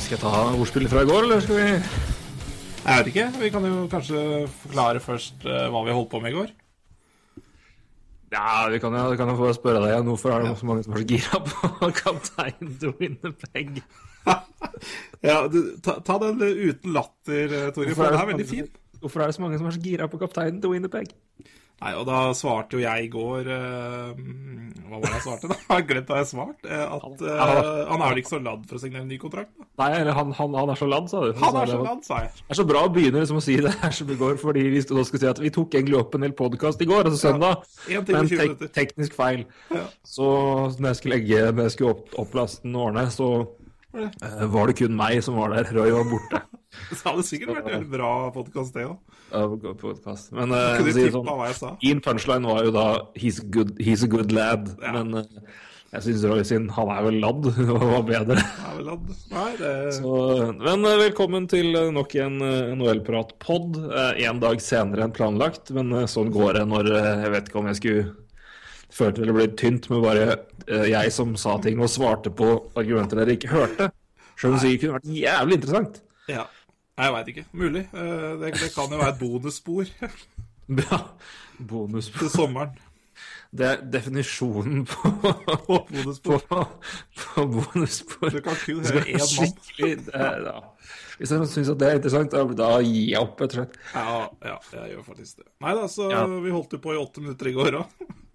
Skal jeg ta ordspillet fra i går, eller skal vi Jeg vet ikke. Vi kan jo kanskje forklare først eh, hva vi holdt på med i går. Ja, vi kan jo, kan jo få spørre deg igjen. Hvorfor er det så mange som er så gira på kaptein to Winnipeg? Ja, du, ta, ta den uten latter, eh, Tore, for den er veldig fin. Hvorfor er det så mange som er så gira på kapteinen til Winnipeg? Nei, og da svarte jo jeg i går uh, Hva var det jeg svarte, da? Jeg har glemt hva jeg svarte. eh, At uh, han er vel ikke så ladd for å signere en ny kontrakt? da? Nei, eller han, han, han er så ladd, sa du. Han er så ladd, sa jeg. Det er så bra å begynne liksom, å si det her som i går, fordi vi nå skal si at vi tok egentlig opp en hel podkast i går, altså søndag, og men 20 tek teknisk feil. Ja. Så når jeg skulle legge, når jeg skulle opp, opplasten og ordne, så var det kun meg som var der. Roy var borte. så hadde sikkert vært en bra podkast, det òg. av podcast. Men uh, si det tippa sånn, in punchline var jo da 'he's, good, he's a good lad'. Ja. Men uh, jeg syns Roy sin 'han er vel ladd' var bedre. Er vel ladd? Nei, det Så, men eh, velkommen til eh, nok en eh, NHL-prat-pod. En dag senere enn planlagt, men eh, sånn går det når eh, Jeg vet ikke om jeg skulle følte det ble tynt med bare eh, jeg som sa ting og svarte på argumenter dere ikke hørte. Selv om det sikkert kunne vært jævlig interessant. Ja. Jeg veit ikke. Mulig. Eh, Det, det kan jo være et bonusspor Ja, Bonusspor. til sommeren. Det er definisjonen på, bonusspor. på, på bonusspor. Du kan kun høre én mann. ja. Hvis jeg syns det er interessant, da gir jeg opp, rett og slett. Ja, ja, jeg gjør faktisk det. Nei da, så Ja. vi holdt jo på i åtte minutter i går òg.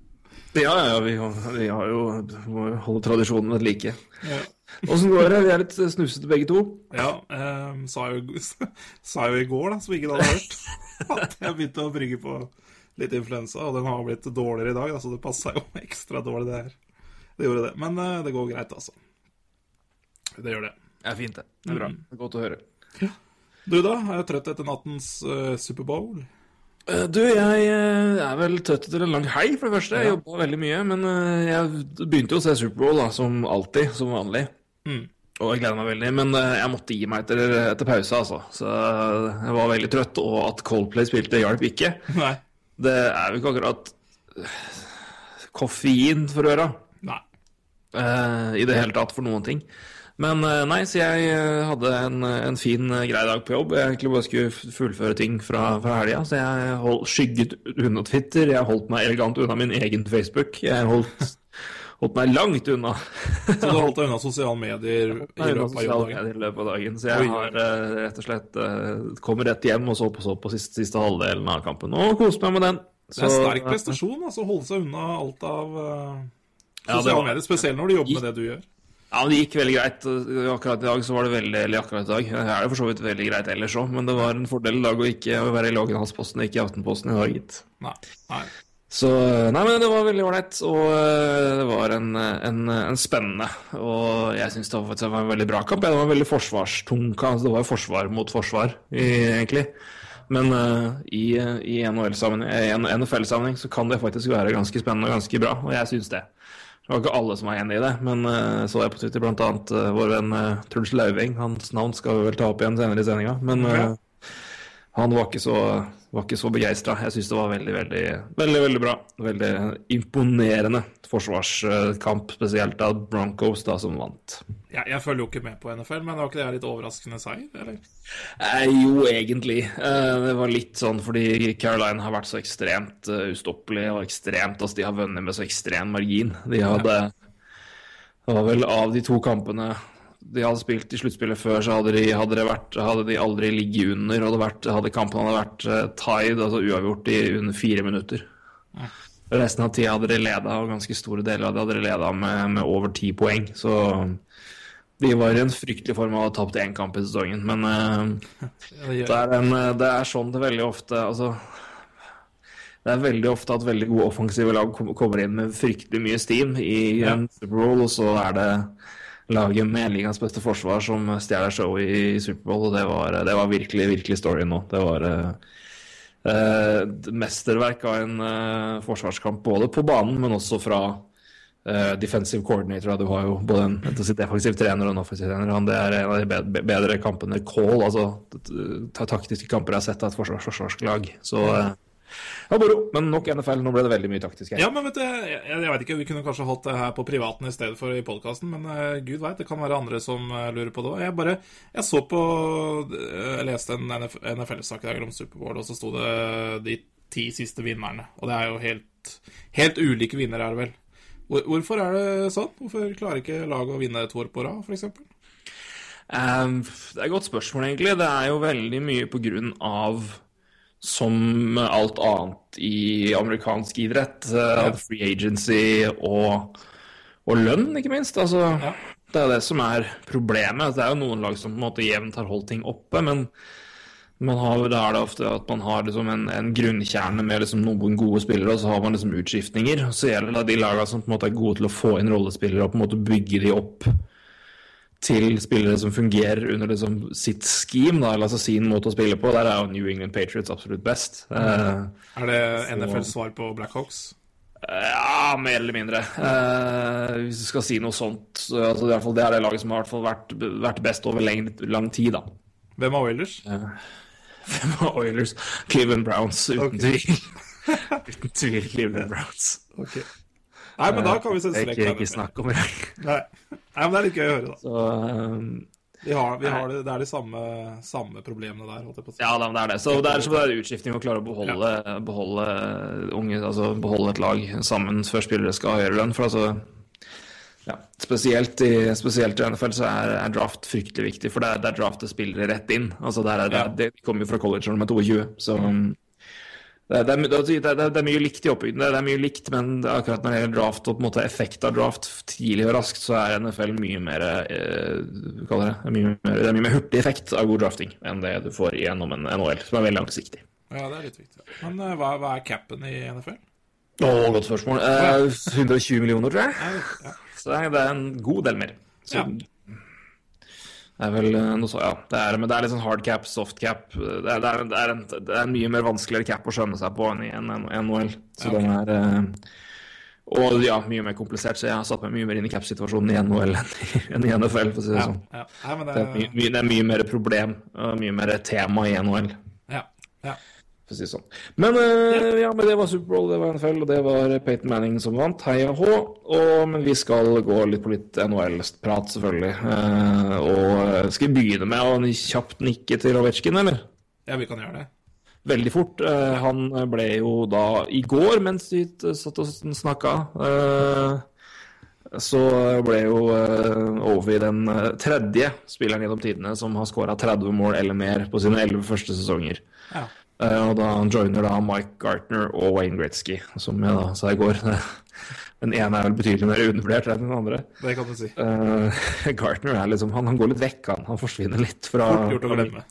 Ja, ja, vi, vi har jo må jo holde tradisjonen ved like. Ja. Åssen går det? Vi er litt snufsete begge to. Ja, eh, sa, jo, sa jo i går, da, som ingen hadde hørt, at jeg begynte å brygge på litt influensa, og den har blitt dårligere i dag, da, så det passa jo ekstra dårlig, det her. Det gjorde det. Men eh, det går greit, altså. Det gjør det. Det er fint, det. Det er bra. Er godt å høre. Du, da? Er jeg trøtt etter nattens uh, Superbowl? Eh, Du, jeg eh, er vel tøtt etter en lang helg, for det første. Jeg Ja. jobba veldig mye. Men eh, jeg begynte jo å se Superbowl, da, som alltid, som vanlig. Mm. Og jeg gleder meg veldig, men jeg måtte gi meg etter, etter pause, altså. Så jeg var veldig trøtt, og at Coldplay spilte, hjalp ikke. Nei. Det er jo ikke akkurat koffein for øra Nei. i det hele tatt for noen ting. Men eh, nei, så jeg eh, hadde en, en fin, eh, grei dag på jobb. Jeg egentlig bare skulle fullføre ting fra, fra helga. Så jeg hold, skygget unna Twitter. Jeg holdt meg elegant unna min egen Facebook. Jeg holdt, holdt meg langt unna. Så du holdt deg unna sosiale medier i løpet av dagen? medier i løpet av dagen. Så jeg har eh, rett og slett kommer kommet rett hjem og så på, så på siste, siste halvdelen av kampen. Og koser meg med den. Det er Så- sterk prestasjon, altså. Holde seg unna alt av eh, Ja, sosiale var- medier. Spesielt når du jobber med det du gjør. Ja, men Det gikk veldig greit. Akkurat i dag så var det veldig Eller akkurat i dag det er det for så vidt veldig greit ellers òg, men det var en fordel i dag å ikke være i Lågendalsposten og ikke i Aftenposten i dag, gitt. Nei. Nei. Så Nei, men det var veldig ålreit, og eh, det var en, en, en spennende Og jeg syns det var faktisk det var en veldig bra kamp. Det var en veldig forsvarstung kamp. Altså, det var forsvar mot forsvar, egentlig. Men uh, i, i NFL-sammenheng en NFL-sammenheng så kan det faktisk være ganske spennende og ganske bra, og jeg syns det. Det var ikke alle som var enig i det, men uh, så jeg på Twitter blant annet eh, vår venn uh, Truls Lauveng. Hans navn skal vi vel ta opp igjen senere i sendinga, men uh, han var ikke så, var ikke så begeistra. Jeg syns det var veldig, veldig, veldig veldig bra. Veldig imponerende forsvarskamp, spesielt av Broncos, da, som vant. Jeg, jeg følger jo ikke med på NFL, men var ikke det litt overraskende seier, eller? Eh, jo, egentlig. Eh, det var litt sånn fordi Caroline har vært så ekstremt uh, ustoppelig og ekstremt Altså, de har vunnet med så ekstrem margin. De hadde Det var vel av de to kampene de hadde spilt i sluttspillet før, så hadde de, hadde vært, hadde de aldri ligget under. Og det vært, hadde kampene hadde vært uh, tied, altså uavgjort, i under fire minutter. Resten av tida hadde de leda, og ganske store deler av det hadde de leda med, med over ti poeng. Så de var i en fryktelig form av å ha tapt én kamp i sesongen. Men uh, det er, en, det er sånn det veldig ofte Altså det er veldig ofte at veldig gode offensive lag kommer inn med fryktelig mye steam i en Superbowl, og så er det laget med ligaens beste forsvar som stjeler showet i Superbowl, og det var, det var virkelig, virkelig story nå. Det var eh, eh, et mesterverk av en eh, forsvarskamp, både på banen, men også fra eh, defensive coordinator. Du har jo både en en defensiv trener og en offensiv trener. Han, det er en av de bedre, kampene call, altså taktiske kamper jeg har sett av et forsvars forsvarslag. Så eh, ja, moro. Men nok NFL. Nå ble det veldig mye taktisk her. Ja, men vet du, jeg, jeg vet ikke, Vi kunne kanskje holdt det her på privaten i stedet for i podkasten, men uh, gud veit, det kan være andre som uh, lurer på det òg. Jeg bare, jeg så på eh, Jeg leste en NFL-sak i dag om Superbowl, og så sto det de ti siste vinnerne. Og det er jo helt, helt ulike vinnere, er det vel. Hvor, hvorfor er det sånn? Hvorfor klarer ikke laget å vinne to år på rad, f.eks.? Det er et godt spørsmål, egentlig. Det er jo veldig mye på grunn av, som alt annet i amerikansk idrett, Ja. free agency og, og lønn, ikke minst. Altså, Det er det som er problemet. Det er jo noen lag som på en måte jevnt har holdt ting oppe, men man har, da er det ofte at man har liksom en, en grunnkjerne med liksom noen gode spillere, og så har man liksom utskiftninger. Så gjelder det de lagene som på en måte er gode til å få inn rollespillere og på en måte bygge de opp til spillere som fungerer under liksom sitt scheme, da, eller altså sin måte å spille på. Der er jo New England Patriots absolutt best. Eh, Er det NFLs svar på Blackhawks? ja, mer eller mindre. Uh, hvis du skal si noe sånt, så altså, i hvert fall, det er det laget som har vært, vært best over lang, lang tid, da. Hvem er Oilers? Hvem av Oilers? Cleveland Browns, uten okay. tvil. uten tvil Cleveland Browns. Ok. Nei, men da kan vi sette Det strek ikke, der. ikke snakk om det. Nei. Nei, men det er litt gøy å høre, da. Så, um, Vi har, vi har det, det er de samme, samme problemene der, holdt jeg på å si. Ja, da, men det er det. Så det er som det er utskifting å klare å beholde, beholde unge, altså beholde et lag sammen før spillere skal ha høyere lønn. For altså ja, spesielt, i, spesielt i NFL så er, er draft fryktelig viktig, for det er, det er draftet spillere rett inn. Altså der er, det, er, det kommer jo fra college når de er 22, så det, er- det, er, det, er, det er mye likt i oppbyggingen. Det er mye likt, men akkurat når det gjelder draft og på en måte effekt av draft tidlig og raskt, så er NFL mye mer eh, det, det, mye mer, det er mye mer hurtig effekt av god drafting enn det du får gjennom en NHL, som er veldig langsiktig. Ja, det er litt viktig. Men uh, hva, hva er capen i NFL? Å, godt spørsmål. Eh, 120 millioner, tror jeg. Ja, ja. Så det det er en god del mer. Så Ja. Det er vel eh, noe så, ja. Det er, men det er litt sånn hard cap, soft cap. Det er, det er, det er, en, det en mye mer vanskeligere cap å skjønne seg på enn i en en- NHL. Så den er eh, Og ja, mye mer komplisert, så jeg har satt meg mye mer inn i cap-situasjonen i NHL enn i, NFL, for å si det Ja, sånn. ja. Det er, det, mye, mye, det er mye mer problem og mye mer tema i NHL. ja, ja. For å si det sånn. Men uh, ja, men det var Superbowl, det var NFL, og det var Peyton Manning som vant. Heia H. Og, men vi skal gå litt på litt NHL-prat, selvfølgelig. Uh, og eh, skal vi begynne med å kjapt nikke til Ovetsjkin, eller? ja, vi kan gjøre det. Veldig fort. Uh, han ble jo da i går, mens vi satt og snakka så ble jo Ovi den tredje spilleren gjennom tidene som har skåra 30 mål eller mer på sine 11 første sesonger. Ja. Eh, og da han joiner da Mike Gartner og Wayne Gretzky, som jeg da sa i går. Den ene er vel betydelig mer undervurdert enn den andre. Det kan du si. Uh, Gartner er liksom, han, han går litt vekk, han. Han forsvinner litt fra Fort gjort å glemme.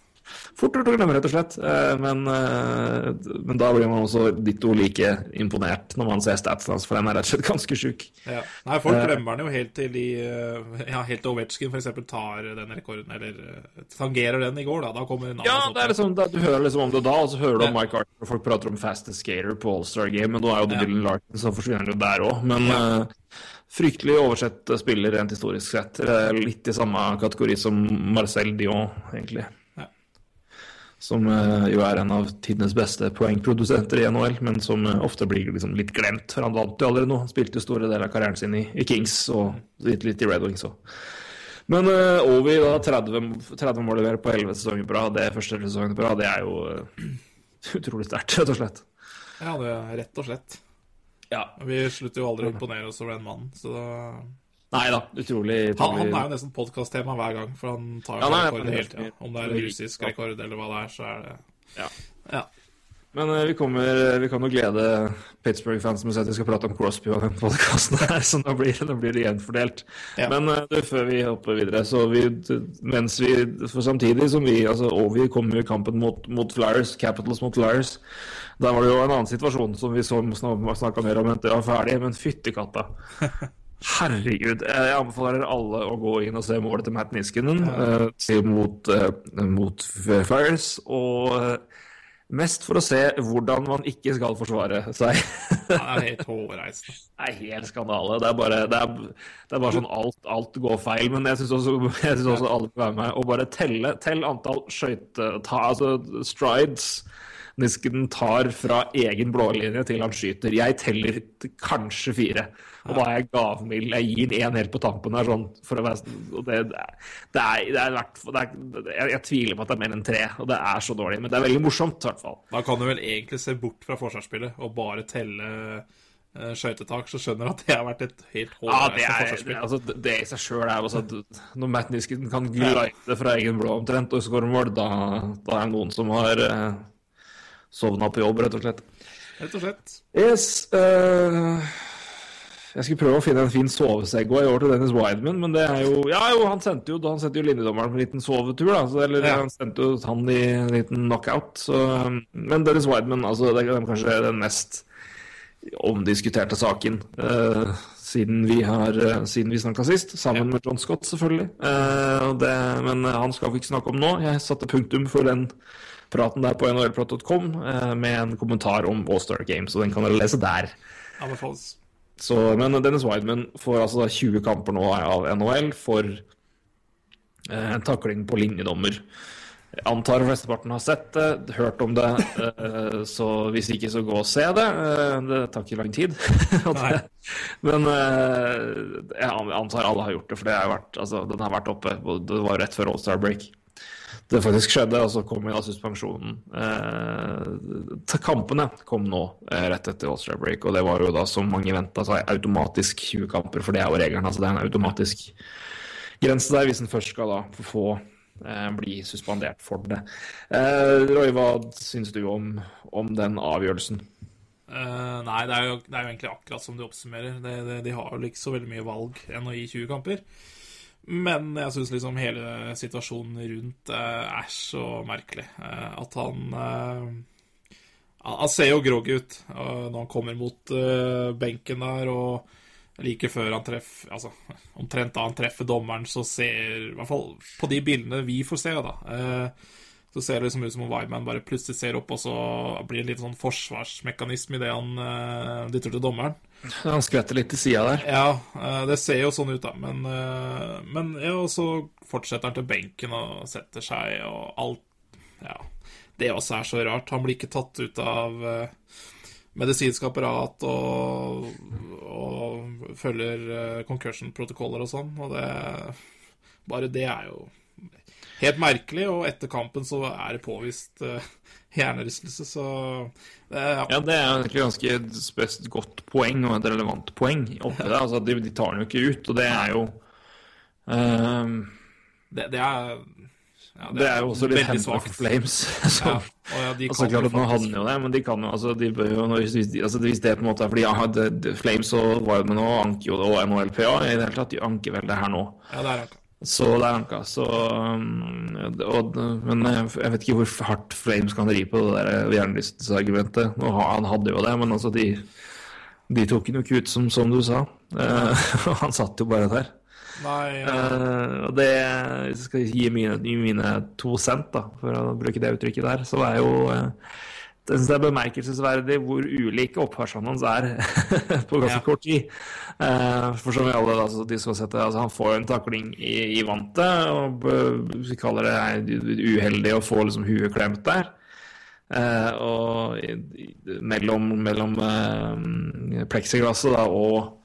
Fort gjort å glemme, rett og slett. Eh, Men, eh, men da blir man også ditto like imponert når man ser statsen hans, for den er rett og slett ganske sjuk. Ja. Nei, folk glemmer den jo helt til de eh, Ja, helt til Ovetsjkin f.eks. tar den rekorden, eller eh, tangerer den i går, da. Da kommer navnet Ja, det er liksom, da, Du hører liksom om det da, og så hører du om. Mike Arthur, og folk prater om fastest skater på All-Star Game, men nå er jo det Ja. Dylan Larkin, så forsvinner han jo der òg. Men ja. fryktelig oversett spiller rent historisk sett. Eh, Litt i samme kategori som Marcel Dion, egentlig. Som eh, jo er en av tidenes beste poengprodusenter i NHL, men som eh, ofte blir liksom litt glemt. For han vant jo allerede nå. Han spilte jo store deler av karrieren sin i, i Kings og litt, litt i Red Wings òg. Men uh, Ovi, da 30, 30 mål leverer på 11 sesonger på rad, det første sesongen på rad, det er jo uh, utrolig sterkt, rett og slett. Ja, det er rett og slett. Ja. Vi slutter jo aldri å imponere oss over den mannen, så da Nei da, utrolig, han, utrolig han er jo nesten podkast-tema hver gang, for han tar jo Ja, rekord hele tida. helt- Om det er russisk rekord eller hva det er, så er det Ja. Ja. Men eh, vi, kommer, vi kan jo glede Pittsburgh-fansen med å at vi skal prate om Crosby og den podkasten her, så nå blir, nå blir det jevnt. Ja. Men eh, du, før vi hopper videre, så vi, mens vi For samtidig som vi altså, Og vi kom jo i kampen mot, mot Flyers, Capitals mot Flyers. Der var det jo en annen situasjon som vi så snakka mer om etter vi var ferdig, men fytti katta. Herregud. eh, Jeg anbefaler alle å gå inn og se målet til Matt Niskanen eh, til mot, eh, mot Fires. Og eh, mest for å se hvordan man ikke skal forsvare seg. Det er helt hårreisende. Det er helt skandale. Det er bare, det er, det er bare sånn alt, alt går feil. Men jeg syns også, jeg synes også alle bør være med og bare telle, tell antall skøyte... Altså strides Nisken tar fra egen blålinje til han skyter. Jeg teller kanskje fire. Og da er jeg gavmild. Jeg gir én helt på tampen her, sånn for å være og det, det, er, det, er, det er det jeg, jeg tviler på at det er mer enn tre, og det er så dårlig. Men det er veldig morsomt, i hvert fall. Da kan du vel egentlig se bort fra forsvarsspillet og bare telle uh, skøytetak, så skjønner du at det har vært et helt Ja, hårreisende er, forsvarsspill. altså, det- i seg sjøl er altså at Når Matt Nisken kan glide fra egen blå omtrent og skåre mål, da, da er det noen som har uh, sovna på jobb, rett og slett. Rett og slett. Yes. Uh, jeg skulle prøve å finne en fin sovesegg i år til Dennis Wideman, men det er jo Ja, jo, han sendte jo, han sendte jo linjedommeren på en liten sovetur, da. Så, eller Ja. han sendte jo han i en liten knockout. Så, men Dennis Wideman, altså, det er kanskje den mest omdiskuterte saken eh, siden vi har uh, siden vi snakka sist, sammen med John Scott, selvfølgelig. Eh, det, men han skal vi ikke snakke om nå. Jeg satte punktum for den praten der på nhlprat.com uh, med en kommentar om All-Star Games, og den kan dere lese der. Anbefales. Så, men Dennis Wideman får altså 20 kamper nå av NHL for eh, en takling på linjedommer. Jeg antar flesteparten har sett det, hørt om det, eh, så hvis ikke, så gå og se det. Eh, Det tar ikke lang tid. Men eh, jeg antar alle har gjort det, for det har vært, altså, den har vært oppe. Det var rett før All-Star break. Det faktisk skjedde, og så kom jo da suspensjonen. Eh, kampene kom nå eh, rett etter All-Star break, og det var jo da som mange venta automatisk 20 kamper, for det er jo regelen. altså Det er en automatisk grense der hvis en først skal da få eh, bli suspendert for det. Eh, Roy, hva syns du om, om den avgjørelsen? Uh, nei, det er, jo, det er jo egentlig akkurat som du oppsummerer. Det, det, de har jo ikke så veldig mye valg enn å gi 20 kamper. Men jeg syns liksom hele situasjonen rundt eh, er så merkelig. Eh, at han eh, Han ser jo groggy ut når han kommer mot benken der, og like før han treffer Altså, omtrent da han treffer dommeren, så ser I hvert fall på de bildene vi får se, da. Eh, så ser det liksom ut som om Wyman bare plutselig ser opp, og så blir det litt sånn forsvarsmekanisme idet han uh, dytter til dommeren. Han skvetter litt til sida der. Ja, eh, det ser jo sånn ut, da. Men, eh, men ja, så fortsetter han til benken og setter seg, og alt Ja. Det også er så rart. Han blir ikke tatt ut av eh, medisinsk apparat og, og følger concussion-protokoller og sånn, og det Bare det er jo helt merkelig, og etter kampen så er det påvist uh, hjernerystelse, så uh, ja. Ja, det er egentlig ganske spes- godt poeng, og et relevant poeng oppi det. Altså, de, de tar den jo ikke ut, og det er jo uh, det, det er ja, Det er jo også litt Hemlock Flames. Flames. Ja, og ja, de altså, klart at Nå de jo det, men de kan jo altså, de bør jo, hvis, altså, hvis det på en måte er fordi ja, det, det, Flames og Wildman og anker jo det, og NHLPA i det hele tatt, de anker vel det her nå. Ja, det er han. Så det er anka. Så, um, og, men jeg vet ikke hvor hardt Flames kan ri på det der jernlystesargumentet. Han hadde jo det, men altså de, de tok han jo ikke ut, som, som du sa. Eh, han satt jo bare der. Nei, ja. Eh, og det Hvis jeg skal gi mine, gi mine to cent, da, for å bruke det uttrykket der, så er jo eh, det synes jeg er bemerkelsesverdig hvor ulike oppførselen hans er på ganske Ja. kort tid. Eh, for som vi alle da, så de skal sette, altså Han får en takling i, i vantet, og eh, vi kaller det uheldig å få liksom huet klemt der. Eh, og i, i, mellom, mellom uh, pleksiglasset da, og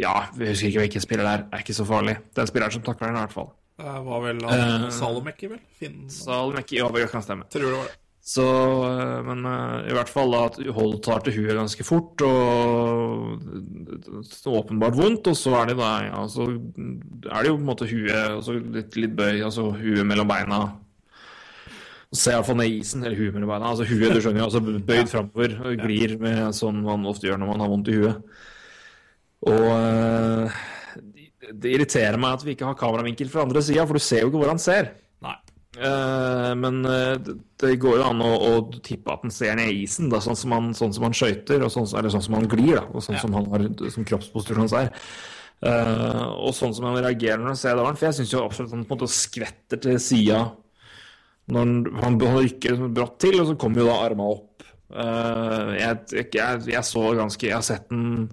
ja, vi husker ikke hvilken spiller det er. er ikke så farlig. Den spilleren som takler den, i hvert fall. Det var vel Eh, Salomekki, vel? Finn, Salomekki, ja, det kan stemme. tror det var det. Så, øh, men øh, i hvert fall at Hold tar til huet ganske fort, og er åpenbart vondt, og så er det da ja, så er det jo på en måte huet, og så litt, litt bøy, altså huet mellom beina. Se iallfall ned isen, eller huet mellom beina. Altså huet, du skjønner jo, altså bøyd framover og glir med sånn man ofte gjør når man har vondt i huet. Og eh, det irriterer meg at vi ikke har kameravinkel fra andre sida, for du ser jo ikke hvor han ser. Eh, men eh, det, det går jo an å, å tippe at han ser ned i isen, da, sånn som han, sånn som han skøyter, sånn, eller sånn som han glir, da, og sånn Ja. som han har som kroppsposturen hans er. Uh, og sånn som han reagerer når han ser dommeren. For jeg syns jo absolutt han på en måte skvetter til sida når han, han rykker liksom brått til, og så kommer jo da armene opp. Uh, jeg, jeg, jeg så ganske Jeg har sett den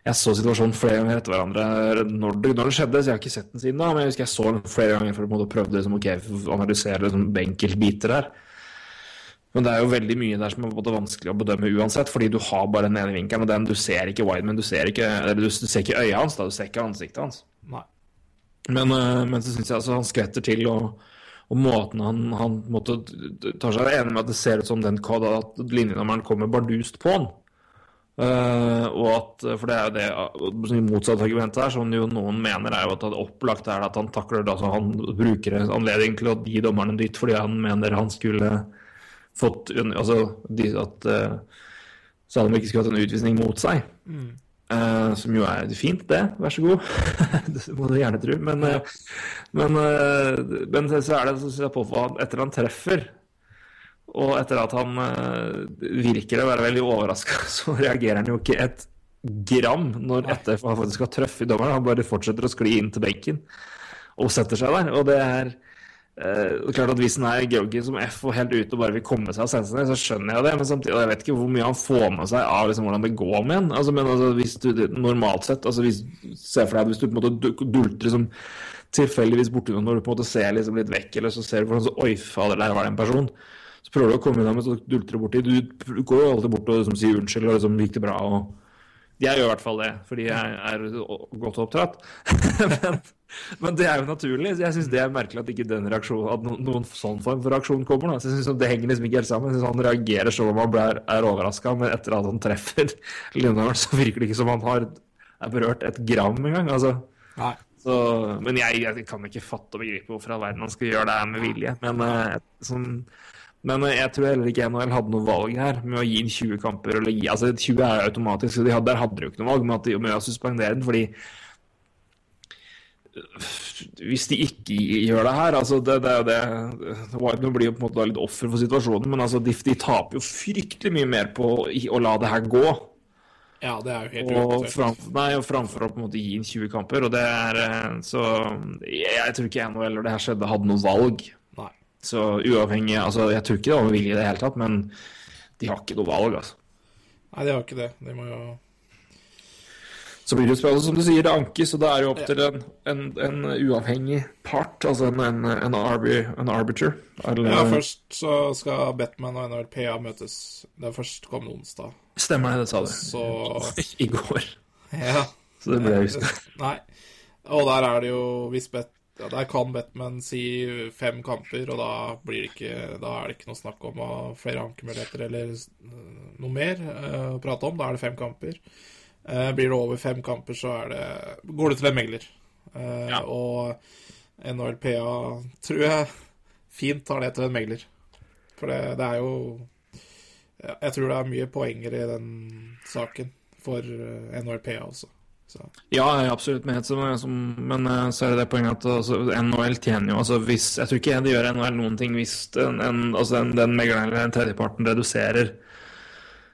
jeg så situasjonen flere ganger etter hverandre når det, når det skjedde, så jeg har ikke sett den siden da. Men jeg husker jeg så den flere ganger for å prøve liksom, okay, analysere liksom, enkeltbiter her. Men det er jo veldig mye der som er både vanskelig å bedømme uansett, fordi du har bare den ene vinkelen, og den du ser ikke Wideman, du ser ikke, eller du, du ser ikke øyet hans, da, du ser ikke ansiktet hans. Nei. Men, øh, men så syns jeg altså han skvetter til, og, og måten han, han måtte, tar seg enig med at det ser ut som den at linjenummeren kommer bardust på han. Eh, og at, For det er jo det motsatte argumentet her, som jo noen mener er jo at det opplagt er at han takler altså han bruker en anledning til å gi dommeren en dytt fordi han mener han skulle fått Altså de, at uh, Salem ikke skulle hatt en utvisning mot seg. Eh, som jo er fint, det. Vær så god. det må du gjerne tro. Men, uh, men, eh, men så er det så jeg på etter han treffer, og etter at han eh, virker å være veldig overraska, så reagerer han jo ikke et gram når etter han faktisk har truffet dommeren. Han bare fortsetter å skli inn til benken og setter seg der. Og det er eh, klart at Hvis han er groggy som F og helt ute og bare vil komme seg av sensene, så skjønner jeg det. Men samtidig, jeg vet ikke hvor mye han får med seg av liksom, hvordan det går med en. Altså, men altså, hvis du normalt sett altså, hvis, Se for deg at hvis du på en måte dulter liksom, tilfeldigvis borti noen når du på en måte ser liksom, litt vekk, eller så ser du hvordan så, Oi, fader, der var det en person. Så prøver du å komme unna, men så dulter du borti. Du går jo alltid bort og liksom, sier unnskyld og liksom, gikk det bra. og jeg gjør i hvert fall det, fordi jeg er godt oppdratt. men, men det er jo naturlig. så Jeg syns det er merkelig at ikke den reaksjonen, at no- noen sånn form for reaksjon kommer. Da. Så jeg synes Det henger liksom ikke helt sammen. Jeg synes Han reagerer som om han blir, er overraska, men etter at han treffer Lindholm, så virker det ikke som han har er berørt et gram engang. Altså. Nei. Så, men jeg, jeg kan ikke fatte og begripe hvorfor all verden han skal gjøre det her med vilje. Men, uh, sånn, men eh, jeg tror heller ikke NHL hadde noe valg her med å gi inn 20 kamper. Eller altså 20 er automatisk, så de hadde, der hadde de jo ikke noe valg med, at de, med å suspendere den. fordi hvis de ikke gjør det her altså det, det det Whiteman blir jo på en måte litt offer for situasjonen, men altså de, de taper jo fryktelig mye mer på å, la det her gå. Ja, det er jo helt Og, uaktuelt. fram, nei, og framfor å på en måte gi inn 20 kamper. Og det er eh, Så jeg, jeg tror ikke NHL eller det her skjedde, hadde noe valg. Så uavhengig altså Jeg tror ikke det var med vilje i det hele tatt, men de har ikke noe valg, altså. Nei, de har ikke det. De må jo Så blir det jo spennende, som du sier, det ankes, og det er jo opp til en, en, en uavhengig part, altså en, en, en arbiter. Eller, Ja, først så skal Batman og NRPA møtes. Det er først kommende onsdag. Stemmer det, det sa du. Så I går. Ja. Så det ble huska. Nei. Og der er det jo hvis Bet, ja, Der kan Batman si fem kamper, og da blir det ikke Da er det ikke noe snakk om flere ankemuligheter eller noe mer eh, å prate om. Da er det fem kamper. Eh, blir det over fem kamper, så er det går det til en megler. Eh, Ja. Og NHLPA tror jeg fint tar det til en megler. For det, det er jo Jeg tror det er mye poenger i den saken for NHLPA også. Så. Ja, absolutt som, men eh, så er det det poenget at altså, NHL tjener jo altså hvis, Jeg tror ikke det gjør NHL noen ting hvis en, en, altså den, den megleren eller den tredjeparten reduserer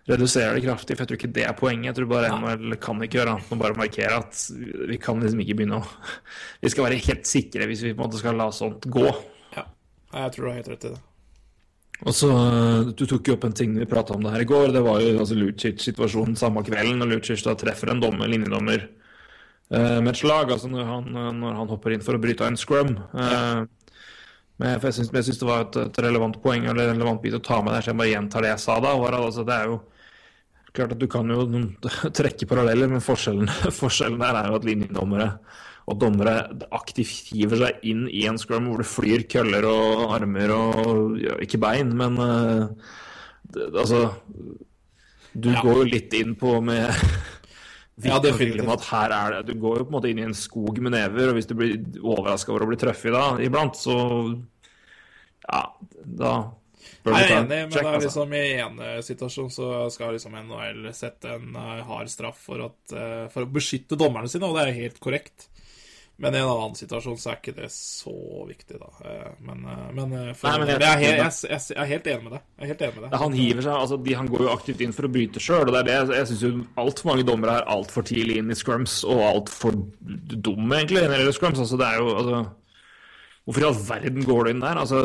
reduserer det kraftig. For jeg tror ikke det er poenget. Jeg tror bare NHL kan ikke gjøre annet enn å bare markere at vi kan liksom ikke begynne å Vi skal være helt sikre hvis vi på en måte skal la sånt gå. Ja, jeg tror du har helt rett i det. Og så, eh, Du tok jo opp en ting vi prata om det her i går. Det var jo altså Lucic-situasjonen samme kvelden. Når Lucic da treffer en dommer, linjedommer eh, med et slag, altså når han, når han hopper inn for å bryte av en scrum. Eh, men jeg syns det var et, et relevant poeng eller en relevant bit å ta med der, så jeg bare gjentar det jeg sa da. Var altså, det er jo klart at Du kan jo trekke paralleller, men forskjellen, forskjellen der er jo at linjedommere og dommere aktivt hiver seg inn i en scrum hvor det flyr køller og armer og ja, Ikke bein, men uh, det, altså Du Ja. går jo litt inn på med Ja, definitivt. at her er det, Du går jo på en måte inn i en skog med never, og hvis du blir overraska over å bli truffet da iblant, så Ja, da jeg er enig, men check, det altså. liksom i en situasjon så skal liksom NHL sette en eh, hard straff for, at, eh, for å beskytte dommerne sine, og det er helt korrekt. Men i en annen situasjon så er ikke det så viktig, da. Eh, Men, eh, men, eh, for, Nei, men jeg- jeg, er helt, jeg, jeg, jeg er helt enig med deg. Jeg er helt enig med deg. Han hiver seg, altså de, Han går jo aktivt inn for å bryte sjøl. Jeg, jeg syns jo altfor mange dommere er altfor tidlig inn i scrums, og altfor dumme, egentlig, når det gjelder scrums. Altså, det er jo, altså, hvorfor i all verden går du inn der? Altså,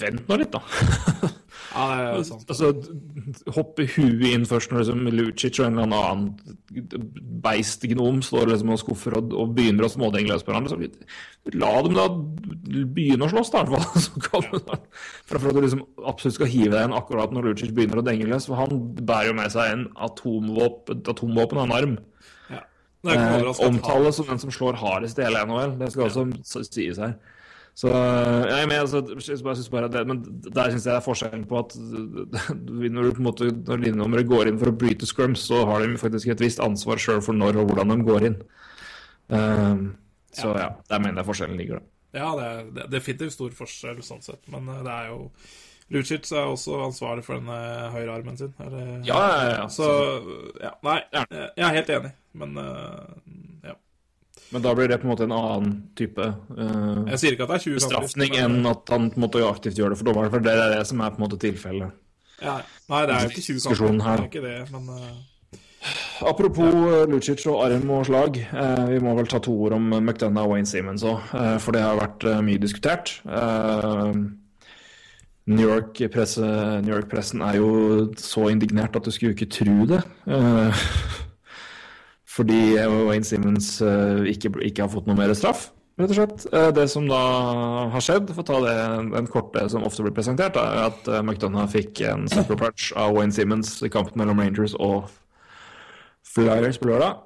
Vent nå litt, da. Ja, det er sant. altså, hoppe huet inn først når liksom Lucic og en eller annen beistgnom står liksom og skuffer og, og begynner å smådenge løs på hverandre. Så la dem da begynne å slåss, da. i hvert fall. Du Framfor at du liksom absolutt skal hive deg inn akkurat når Lucic begynner å denge løs. For han bærer jo med seg en atomvåpen, atomvåpen av en arm. Ja. Eh, omtales som den som slår hardest i hele NHL. Det skal også sies her. Så jeg er med, altså, jeg synes bare, jeg det, Men der syns jeg det er forskjellen på at når, du på en måte, når linjenummeret går inn for å bryte scrums, så har de faktisk et visst ansvar sjøl for når og hvordan de går inn. Um, så ja, der mener jeg forskjellen ligger, da. Ja, det er, det er definitivt stor forskjell sånn sett, men eh, det er jo Lucic er også ansvarlig for denne høyrearmen sin. Eller, Ja, ja, ja. Så ja, Nei, jeg er helt enig, men eh, ja. Men da blir det på en måte en annen type uh, Jeg sier ikke at det er 20 kamper. bestraffning enn at han på en måte aktivt gjør det for dommeren, for det er det som er på en måte tilfellet. ja, Nei, det er jo ikke 20 kamper. Det er ikke det, men uh... Apropos ja. Lucic og arm og slag. uh, vi må vel ta to ord om McDonagh og Wayne Simmons òg, for det har vært mye diskutert. New York-pressen York er jo så indignert at du skulle ikke tro det. Eh, fordi Wayne Simmons eh, ikke, ikke har fått noe mer straff, rett og slett. Eh, det som da har skjedd, for å ta det den korte som ofte blir presentert, er at eh, McDonough fikk en super av Wayne Simmons i kampen mellom Rangers og Flyers på lørdag.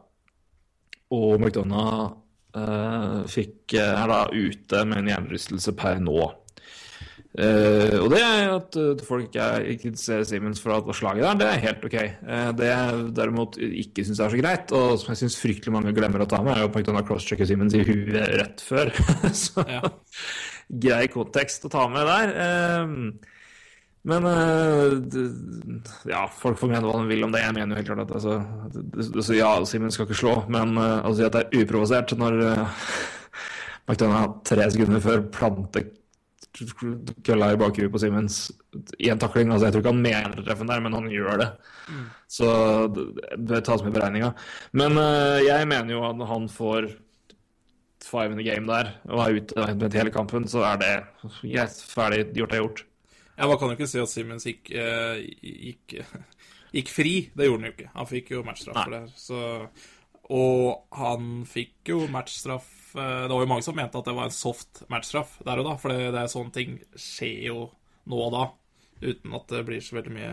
Og McDonough eh, fikk, er da ute med en hjernerystelse per nå. Eh, og det er at uh, folk ikke ser Simens for at slaget der, det er helt ok. Uh, det jeg derimot ikke syns er så greit, og som jeg syns fryktelig mange glemmer å ta med, er jo at McDonough crosschecker Siemens i huet rett før. så Ja. grei kontekst å ta med der. Men det- ja, folk får mene hva de vil om det. Jeg mener jo helt klart at altså, det- altså, Ja, Simens skal ikke slå, men uh, å si at det er uprovosert når uh, McDonagh tre sekunder før planter kølla i bakhuet på Simmons i en takling altså Jeg tror ikke han mener å treffe den der, men han gjør det. Så det bør tas med i beregninga. Men uh, jeg mener jo at han får five in the game der og er ute med hele kampen, så er det yes, ferdig gjort er gjort. Ja, Man kan jo ikke si at Simmons gikk, uh, gikk, gikk fri. Det gjorde han jo ikke. Han fikk jo matchstraff for det. Så, og han fikk jo matchstraff Det var jo mange som mente at det var en soft matchstraff der og da, for det, det er sånne ting skjer jo nå og da. Uten at det blir så veldig mye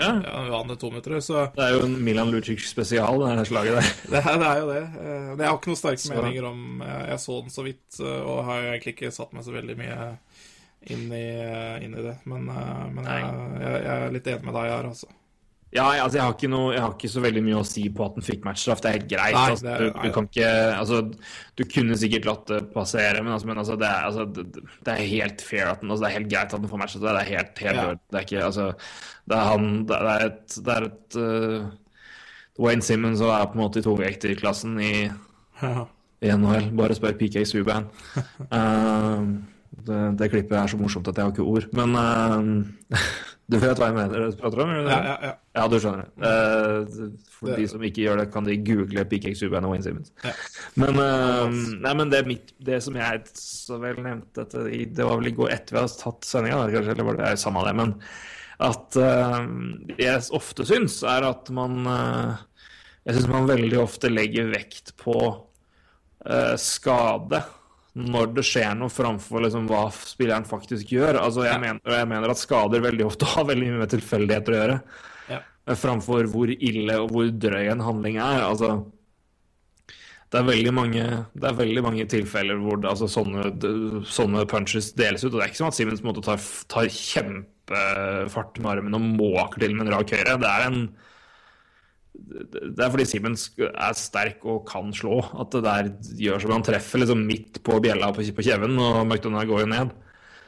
Ja. ja, to minutter. Så Det er jo en Milan Lucic spesial, det her slaget der. det, er- det er jo det. Eh, Men jeg har ikke noen sterke Så- meninger om Jeg, jeg så den så vidt, eh, og har jo egentlig ikke satt meg så veldig mye inn i, inn i det. Men, eh, men jeg, jeg, jeg er litt enig med deg her, altså. Ja, altså, jeg har, ikke noe, jeg har ikke så veldig mye å si på at han fikk matchstraff. Det er helt greit. Nei, altså, du, du kan ikke Altså, du kunne sikkert latt det passere, men, altså, men altså, det, er, altså, det, det er helt fair at den, altså, Det er helt greit at han får matchstraff. Det er helt, helt Ja. Det er ikke Altså, det er han Det er et, det er et uh, Wayne Simmons og er på en måte i togvekterklassen i i NHL. Bare spør PK Subban. Uh, det, det klippet er så morsomt at jeg har ikke ord. Men uh, du vet hva jeg mener du prater om? Eller? Ja, ja, ja. Ja, du skjønner. Uh, for Det- de som ikke gjør det, kan de google PK Subban og Wayne Simmons. Ja. Men, uh, nei, men det, mitt, det som jeg så vel nevnte at Det var vel i går etter vi hadde tatt sendinga, kanskje, eller var det, det samme det, men at uh, det jeg ofte syns, er at man uh, Jeg syns man veldig ofte legger vekt på skade når det skjer noe, framfor liksom hva spilleren faktisk gjør. Altså, jeg, mener, jeg mener at skader veldig ofte har veldig mye med tilfeldigheter å gjøre. Ja. eh, Framfor hvor ille og hvor drøy en handling er. Altså, det er veldig mange, det er veldig mange tilfeller hvor det, altså, sånne, sånne punches deles ut. Og det er ikke som at Simmons måte tar, tar kjempefart med armen og måker til med en rak høyre. Det er en det er fordi Simmons er sterk og kan slå. At det der gjør som han treffer liksom midt på bjella på, kjeven, og McDonagh går jo ned.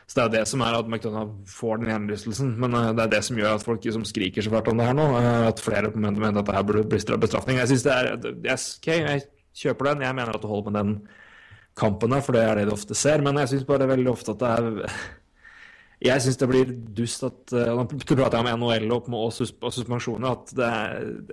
Så det er det som er at McDonagh får den gjenlystelsen. Men uh, det er det som gjør at folk liksom skriker så fælt om det her nå, uh, at flere mener at det her burde bli bestraffning. Jeg synes det er yes, OK, jeg kjøper den. Jeg mener at du holder med den kampen der, for det er det du ofte ser. Men jeg syns bare veldig ofte at det er jeg syns det blir dust at uh, Nå prater jeg om NHL og, og, sus og suspensjoner. At det,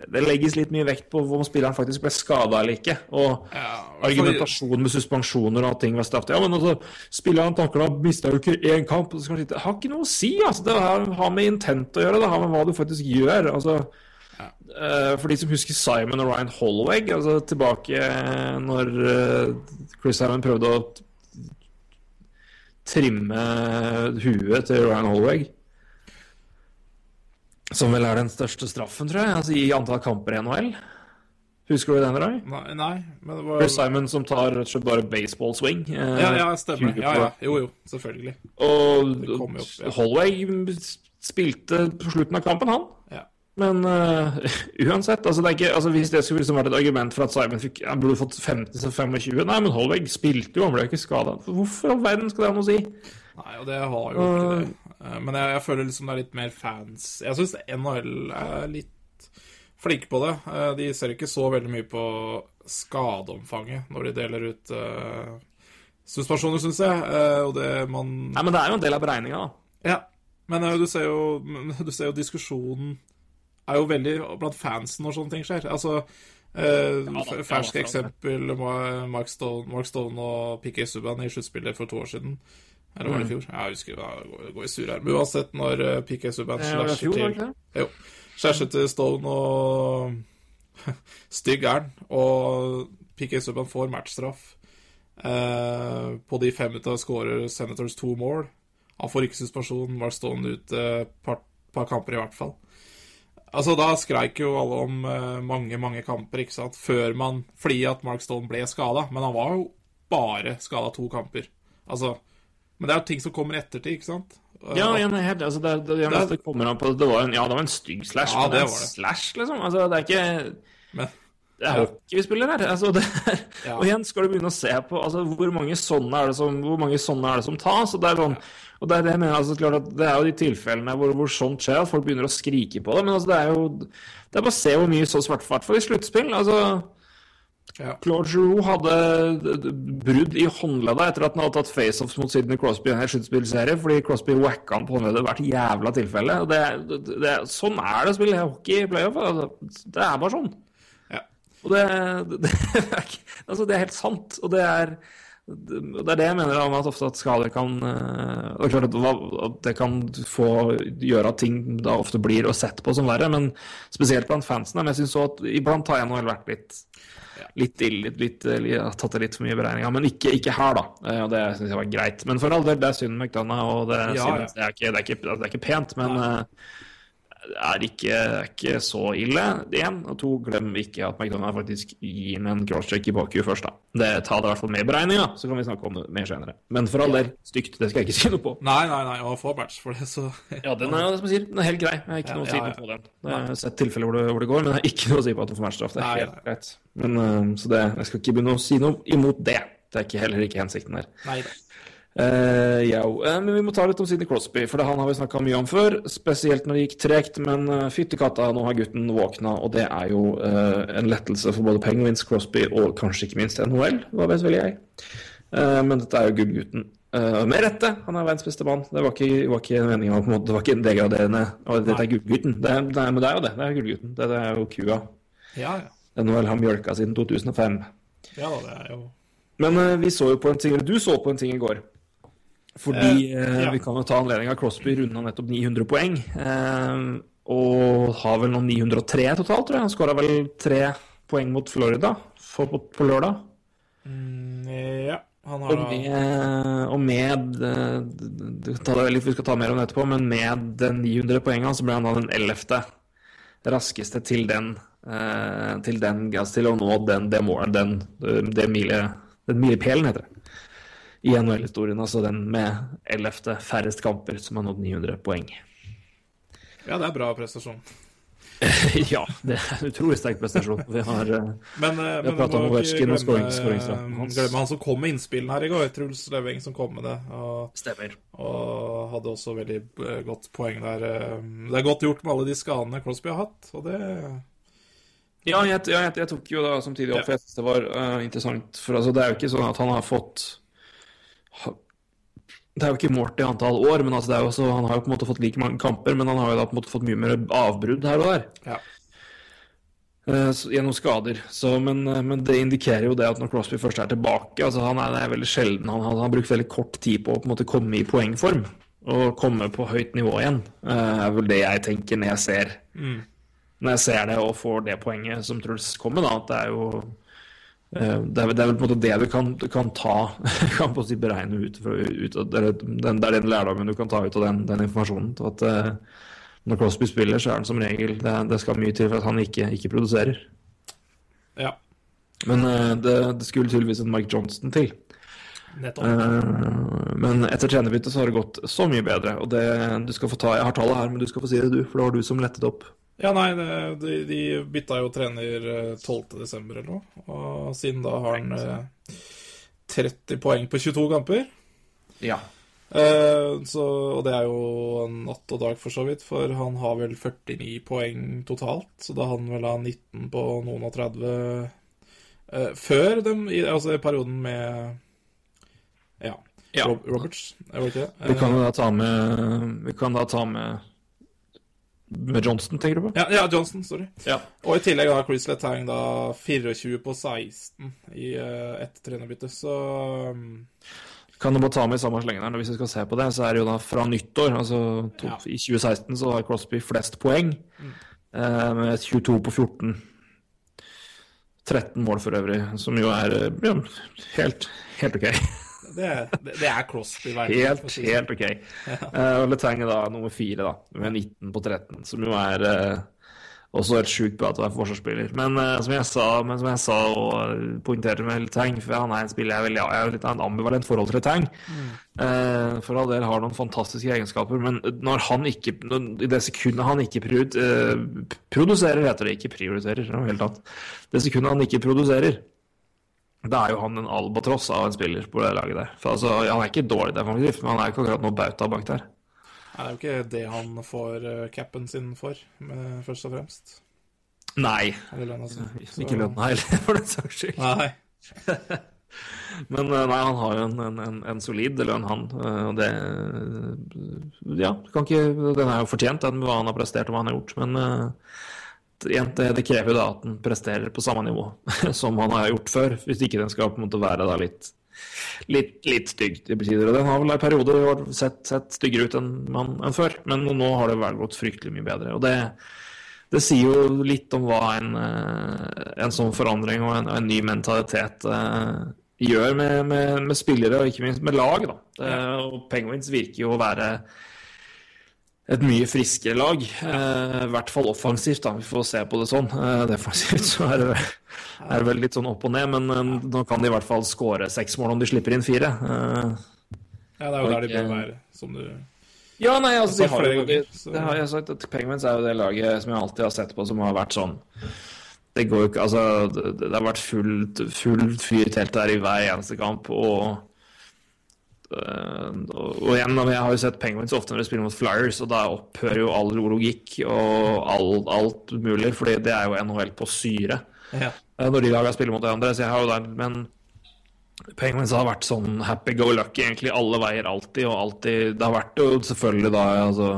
det, legges litt mye vekt på om spilleren faktisk ble skada eller ikke. Og ja, argumentasjonen med suspensjoner og at ting var straffet. Ja, men altså, spilleren takla mista jo ikke én kamp. Det har ikke noe å si. Altså. Det har, har, med intent å gjøre. Det har med hva du faktisk gjør. Altså, ja. uh, for de som husker Simon og Ryan Holloway, altså tilbake når uh, Chris Simon prøvde å trimme huet til Ryan Holweg. Som vel er den største straffen, tror jeg, altså i antall kamper i NHL. Husker du den, Ray? Nei, nei men det var... Chris Simon som tar rett og slett bare baseball swing. Eh, ja, ja, stemmer. Ja, ja. Jo, jo, selvfølgelig. Og opp, ja. Holloway spilte på slutten av kampen, han. Ja. Men uh, uansett, altså, det ikke, altså, hvis det skulle liksom vært et argument for at Simon fikk, han burde fått 15-25 Nei, men Holweg spilte jo, han ble ikke skada. Hvorfor all verden skal det ha noe å si? Nei, og det har jo ikke det. Uh, men jeg, jeg, føler liksom det er litt mer fans Jeg syns NHL er litt flinke på det. Uh, de ser ikke så veldig mye på skadeomfanget når de deler ut uh, suspensjoner, syns jeg. og det man Nei, men det er jo en del av beregninga, da. Ja. Men du ser jo, du ser jo diskusjonen er jo veldig blant fansen når sånne ting skjer. Altså eh, ja, Fersk eksempel Mark Stone, Mark Stone og PK Subhaan i sluttspillet for to år siden. Eller var det i mm. fjor? Jeg husker det går i sur her. Men uansett, når eh, PK Subban slasher til Jo, slasher til Stone og Stygg er han. Og PK Subhaan får matchstraff. Eh, på de fem ut av scorer Senators to mål. Han får ikke suspensjon. Mark Stone ut et uh, par, par kamper, i hvert fall. Altså, Da skreik jo alle om uh, mange mange kamper ikke sant? før man Fordi at Mark Stone ble skada. Men han var jo bare skada to kamper. Altså Men det er jo ting som kommer ettertid, ikke sant? Ja, ja helt, altså, det, det, det, det, kommer an på Det var en, ja, det var en stygg slash, ja, men det var en slash, liksom. Altså, det er ikke men, det er hockey vi spiller her. Altså, er, ja. Og igjen skal du begynne å se på altså, hvor mange sånne er det som, hvor mange sånne er det som tas. Og det er sånn, og det er det jeg mener, altså, klart at det er jo de tilfellene hvor, hvor sånt skjer, at folk begynner å skrike på det. Men altså, det er jo det er bare å se hvor mye så svart fart for i sluttspill. Altså, ja. Claude Giroux hadde brudd i håndleddet etter at han hadde tatt faceoffs mot Sidney Crosby i en sluttspillserie, fordi Crosby wacka han på håndleddet hvert jævla tilfelle. Det, det, sånn er det å spille hockey i playoff. Altså, det er bare sånn. Og det, det, altså det, er helt sant. Og det er, det er det jeg mener om at ofte at skader kan uh, at Det kan få gjøre at ting da ofte blir å sett på som verre, men spesielt blant fansene. Men jeg syns òg at iblant har jeg nå vært litt litt ille, litt, litt, tatt det litt for mye i beregninga. Men ikke, ikke, her, da. Uh, og det syns jeg var greit. Men for all del, det er synd McDonagh, og det, ja, ja. det, er ikke, det, er ikke, det, er ikke, pent. Men uh, er ikke, er ikke så ille. Én. Og to, glem ikke at McDonald's faktisk gir en crosscheck i bakhjulet først. da. Det tar det i hvert fall med i beregninga, så kan vi snakke om det mer senere. Men for all del, stygt. Det skal jeg ikke si noe på. Nei, nei, nei, og match for det, så Ja, den er, det som jeg sier, den er helt grei. Jeg har ikke ja, noe å si ja, ja. på den. Jeg har sett tilfeller hvor, hvor, det går, men jeg har ikke noe å si på at du får matchstraff. Det er helt greit. Men, uh, så det, jeg skal ikke begynne å si noe imot det. Det er ikke, heller ikke hensikten her. Nei da. Uh, ja, uh, men vi må ta litt om Sidney Crosby, for det han har vi snakka mye om før. Spesielt når det gikk tregt, men uh, fytti katta, nå har gutten våkna, og det er jo uh, en lettelse for både Penguins, Crosby og kanskje ikke minst NHL, hva vet vel jeg. men dette er jo gullgutten. med rette, han er verdens beste mann. Det var ikke, var ikke meninga på en måte, det var ikke degraderende. Og dette er gullgutten. Det, det, men det er jo det. Det er gullgutten. Det, det, er jo kua. Ja, ja. NHL har mjølka siden 2005. Ja, det er jo Men vi så jo på en ting, eller du så på en ting i går. Fordi eh, eh, ja. vi kan jo ta anledning av Crosby runda nettopp 900 poeng. Eh, og har vel noen 903 totalt, tror jeg. Han skåra vel tre poeng mot Florida for, på, på, lørdag. Mm, ja. Han har og med, og med eh, litt, Vi skal ta mer om det etterpå, men med den 900 poengene så ble han da den ellevte raskeste til den, eh, til den til å nå den, det den, det mile, den milepælen, heter det i NHL-historien. Altså den med ellevte færrest kamper som har nådd 900 poeng. Ja, det er bra prestasjon. ja, det er en utrolig sterk prestasjon. Vi har eh, Men, eh, men pratet om Ovetsjkin og scoring- hans. glemme han som kom med innspillene her i går. Truls Leving som kom med det. Og, Stemmer. og hadde også veldig eh, godt poeng der. Det er godt gjort med alle de skadene Crosby har hatt, og det Ja, jeg, jeg, jeg tok jo da samtidig opp, for jeg synes det var uh, interessant. For altså, det er jo ikke sånn at han har fått Det er jo ikke målt i antall år, men altså, også, han har jo på en måte fått like mange kamper, men han har jo da på en måte fått mye mer avbrudd her og der. Ja. så- gjennom skader. Så, men, eh, men det indikerer jo det at når Crosby først er tilbake altså Han er, er veldig sjelden han, han har brukt veldig kort tid på å på en måte komme i poengform. Og komme på høyt nivå igjen. eh, er vel det jeg tenker når jeg ser Når jeg ser det og får det poenget som Truls kom med, da, at det er jo det er, det er vel på en måte det du kan, kan ta kan på å si beregne ut, fra, ut eller den, Det er den lærdommen du kan ta ut av den, den informasjonen. At uh, når Crosby spiller, så er han som regel Det, det skal mye til for at han ikke, ikke produserer. Ja, Men uh, det, det skulle tydeligvis en Mike Johnston til. Eh, men etter trenerbyttet så har det gått så mye bedre. Og det, du skal få ta, Jeg har tallet her, men du skal få si det, du. For det var du som lettet opp. Ja, nei, de, de bytta jo trener eh, 12. desember eller noe. Og siden da har han eh, 30 poeng på 22 kamper. Ja. Eh, så, og det er jo natt og dag, for så vidt, for han har vel 49 poeng totalt. Så da han vel ha 19 på noen og 30 eh, før dem, i, altså i perioden med Ja. Ja. Roberts, jeg vet ikke Eh, Vi kan jo da ta med Vi kan da ta med Med Johnston, tenker du på? Ja, ja, Johnston, sorry. Ja. Og i tillegg har Chris Letang da 24 på 16 i uh, ett trenerbytte, så um, Kan du bare ta med i samme slengen her, hvis vi skal se på det, så er det jo da fra nyttår, altså to, Ja. i 2016 så har Crosby flest poeng, eh, med 22 på 14. 13 mål for øvrig, som jo er eh, ja, helt, helt ok. Det, det, er Crosby verden. Helt, helt ok. Ja. og Letang er da nummer fire, da, med 19 på 13, som jo er uh, også helt sjukt bra til å være forsvarsspiller. Men, uh, som jeg sa, men som jeg sa og poengterte med Letang, for han er en spiller jeg veldig, jeg har litt av en ambivalent forhold til Letang. Eh, for all del har noen fantastiske egenskaper, men når han ikke når, I det sekundet han ikke prior, uh, produserer, heter det, ikke prioriterer, det er noe helt annet. Det sekundet han ikke produserer, da er jo han en albatross av en spiller på det laget der. For altså, Han er ikke dårlig defensivt, men han er ikke akkurat noe bauta bak der. Nei, Det er jo ikke det han får uh, capen sin for, med, først og fremst. Nei. Eller lønna si. Så- Ikke lønna heller, for den saks skyld. Nei. Men eh, nei, han har jo en, en, en, solid lønn, han. eh, Og det Ja, kan ikke, den er jo fortjent, den hva han har prestert og hva han har gjort. Men eh, det, det krever jo da at den presterer på samme nivå som han har gjort før. Hvis ikke den skal på en måte være da litt Litt, litt stygg til tider. Og Den har vel i perioder sett, sett styggere ut enn, man, enn før, men nå har det vel gått fryktelig mye bedre. Og det, det sier jo litt om hva en, eh, en sånn forandring og en, en ny mentalitet eh, gjør med, med, med spillere, og ikke minst med lag. Da. Det, og Penguins virker jo å være et mye friskere lag. Eh, I hvert fall offensivt, da. Vi får se på det sånn. Eh, defensivt så er det, er det vel litt sånn opp og ned, men eh, nå kan de i hvert fall skåre seks mål om de slipper inn fire. Eh, Ja, det er jo der de bør være, som du ja, nei, altså, de har jo, de, det har jeg sagt at Penguins er jo det laget som jeg alltid har sett på som har vært sånn Det går jo ikke Altså, det, det har vært fullt fullt fyr telt der i hver eneste kamp, og og, og igjen, jeg har jo sett Penguins ofte når de spiller mot Flyers, og da opphører jo all logikk og all, alt mulig, fordi det er jo NHL på syre Ja. eh, når de lagene spiller mot hverandre. Så jeg har jo der, men Penguins har vært sånn happy go lucky egentlig alle veier, alltid. Og alltid Det har vært jo selvfølgelig da altså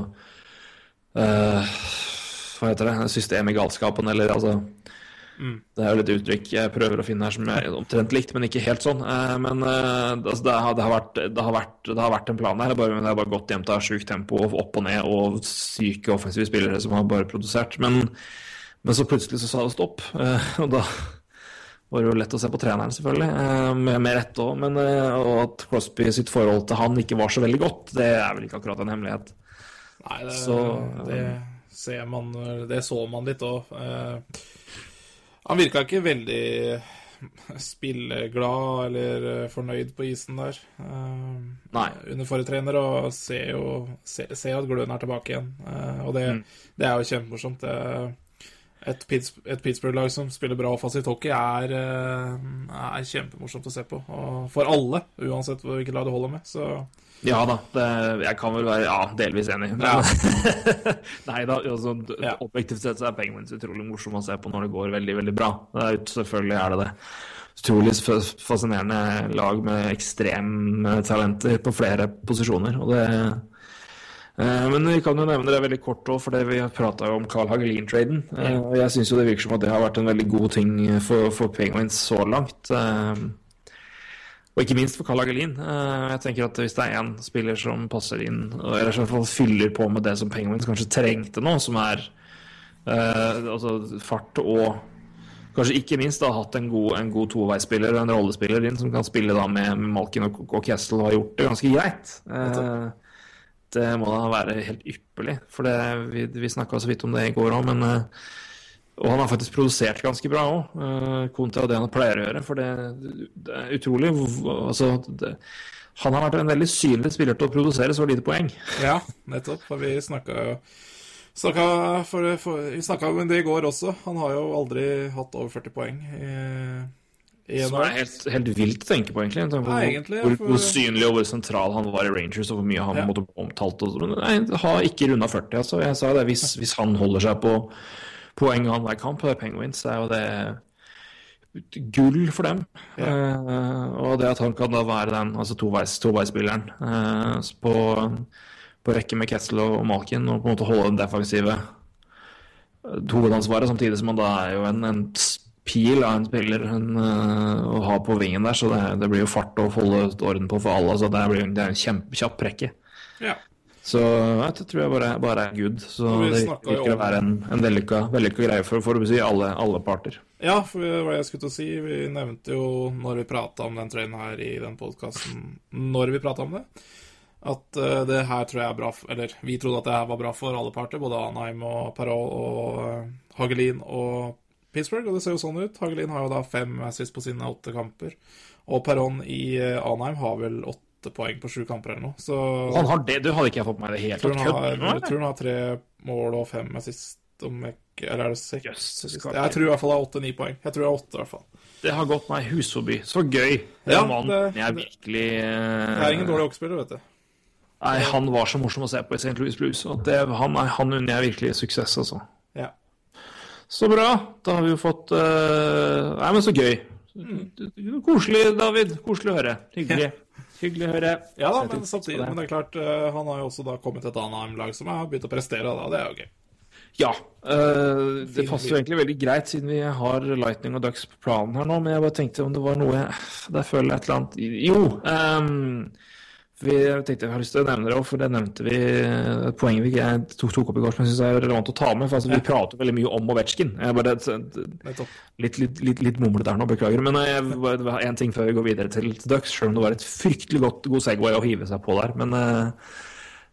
uh, Hva heter det? Systemet i galskapen, eller altså Det er jo litt uttrykk jeg prøver å finne her som er omtrent likt, men ikke helt sånn. Eh, men eh, altså, det, har, det, har vært, det, har vært, det har vært en plan her, bare, men det har bare gått jevnt av sjukt tempo og opp og ned, og syke offensive spillere som har bare produsert. Men, men så plutselig så sa det stopp, eh, og da var det jo lett å se på treneren, selvfølgelig, med, med rette òg. Men og at Crosby sitt forhold til han ikke var så veldig godt, det er vel ikke akkurat en hemmelighet. Nei, det, Så- det ser man Det så man litt òg. Han virka ikke veldig spilleglad eller eh, fornøyd på isen der eh, Nei. under forrige trener, og ser jo ser, ser at gløden er tilbake igjen. Eh, og det, Mm. det er jo kjempemorsomt. Et, et Pittsburgh-lag som spiller bra offensivt hockey, er, er kjempemorsomt å se på. Og for alle, uansett hvilket lag du holder med. Så Ja da, det, jeg kan vel være ja, delvis enig. Ja. Nei da, altså, Ja. objektivt sett så er Penguins utrolig morsomme å se på når det går veldig, veldig bra. Det er, selvfølgelig er det det. Utrolig fascinerende lag med ekstreme talenter på flere posisjoner. Og det Eh, Men vi kan jo nevne det veldig kort òg, for vi prata om Carl Hagelin-traden. Eh, jeg syns jo det virker som at det har vært en veldig god ting for, for Penguins så langt. Og ikke minst for Carl Hagelin. Eh, Jeg tenker at hvis det er én spiller som passer inn, eller i hvert fall fyller på med det som Penguins kanskje trengte nå, som er eh, altså fart og Kanskje ikke minst da hatt en god, en god toveisspiller og en rollespiller inn som kan spille da med, med Malkin og, og Kessel og har gjort det ganske greit. Eh, det må da være helt ypperlig. For det, vi, vi snakka så vidt om det i går òg, men eh, Og han har faktisk produsert ganske bra òg, uh, kontra det han pleier å gjøre. For det, det er utrolig altså, det, Han har vært en veldig synlig spiller til å produsere så lite poeng. ja, nettopp. For vi snakka jo Snakka for, for, vi snakka om det i går også. Han har jo aldri hatt over 40 poeng i, i Som er helt, helt vilt å tenke på, egentlig. med på Nei, egentlig, hvor, for- hvor synlig og hvor sentral han var i Rangers, og hvor mye han Ja. måtte bli omtalt. Og, nei, har ikke runda 40. Altså. Jeg sa det, hvis, hvis han holder seg på poeng annenhver kamp, det er Penguins, det er jo det gull for dem. Eh, og det at han kan da være den altså toveisspilleren to uh, på, på rekke med Kessel og, og Malkin, og på en måte holde den defensive hovedansvaret, samtidig som han da er jo en, en pil av en spiller en, uh, å ha på vingen der, så det, det blir jo fart å holde orden på for alle. Så det, blir, det er en kjempekjapp rekke. Ja. Så ja, det tror jeg bare, bare er good. Så det virker å være en, en vellykka, greie for, for å si alle, alle parter. Ja, for det var det jeg skulle til å si. Vi nevnte jo når vi prata om den trainen her i den podkasten Når vi prata om det, at eh, det her tror jeg er bra for, Eller vi trodde at det her var bra for alle parter, både Anheim og Parol og eh, Hagelin og Pittsburgh, og det ser jo sånn ut. Hagelin har jo da fem assist på sine åtte kamper, og Perron i eh, Anheim har vel åtte poeng på sju kamper eller noe, så Han har det, du hadde ikke jeg fått med meg det helt? jeg tror han har, jeg tror han har tre mål og fem assist, om jeg ikke Eller er det seks? Yes? Jeg tror i hvert fall det er åtte-ni poeng. Jeg tror det er åtte, i hvert fall. Det har gått meg hus forbi. Så gøy. Ja, mann. det- jeg er virkelig uh... Det er ingen dårlig hockeyspiller, vet du. Nei, han var så morsom å se på i St. Louis Blues. Og det, han, han unner jeg virkelig suksess, altså. Ja. Så bra. Da har vi jo fått uh... Nei, men så gøy. Koselig, David. Koselig å høre. Hyggelig. Hyggelig å høre. Ja da, men samtidig, men det er klart, eh, han har jo også da kommet til et annet lag som har begynt å prestere, da. Det er jo gøy. Ja. Øh, det passer jo egentlig veldig greit, siden vi har Lightning og Ducks på planen her nå. Men jeg bare tenkte om det var noe Der føler jeg et eller annet Jo! ehm, vi jeg tenkte jeg har lyst til å nevne det òg, for det nevnte vi et poeng vi ikke tok, tok opp i går som jeg syns er relevant å ta med. for altså, Vi prater veldig mye om Ovetsjkin. Litt, litt, litt, litt mumlete her nå, beklager. Men jeg, det var én ting før vi går videre til, til Ducks, selv om det var et fryktelig godt, god Segway å hive seg på der. Men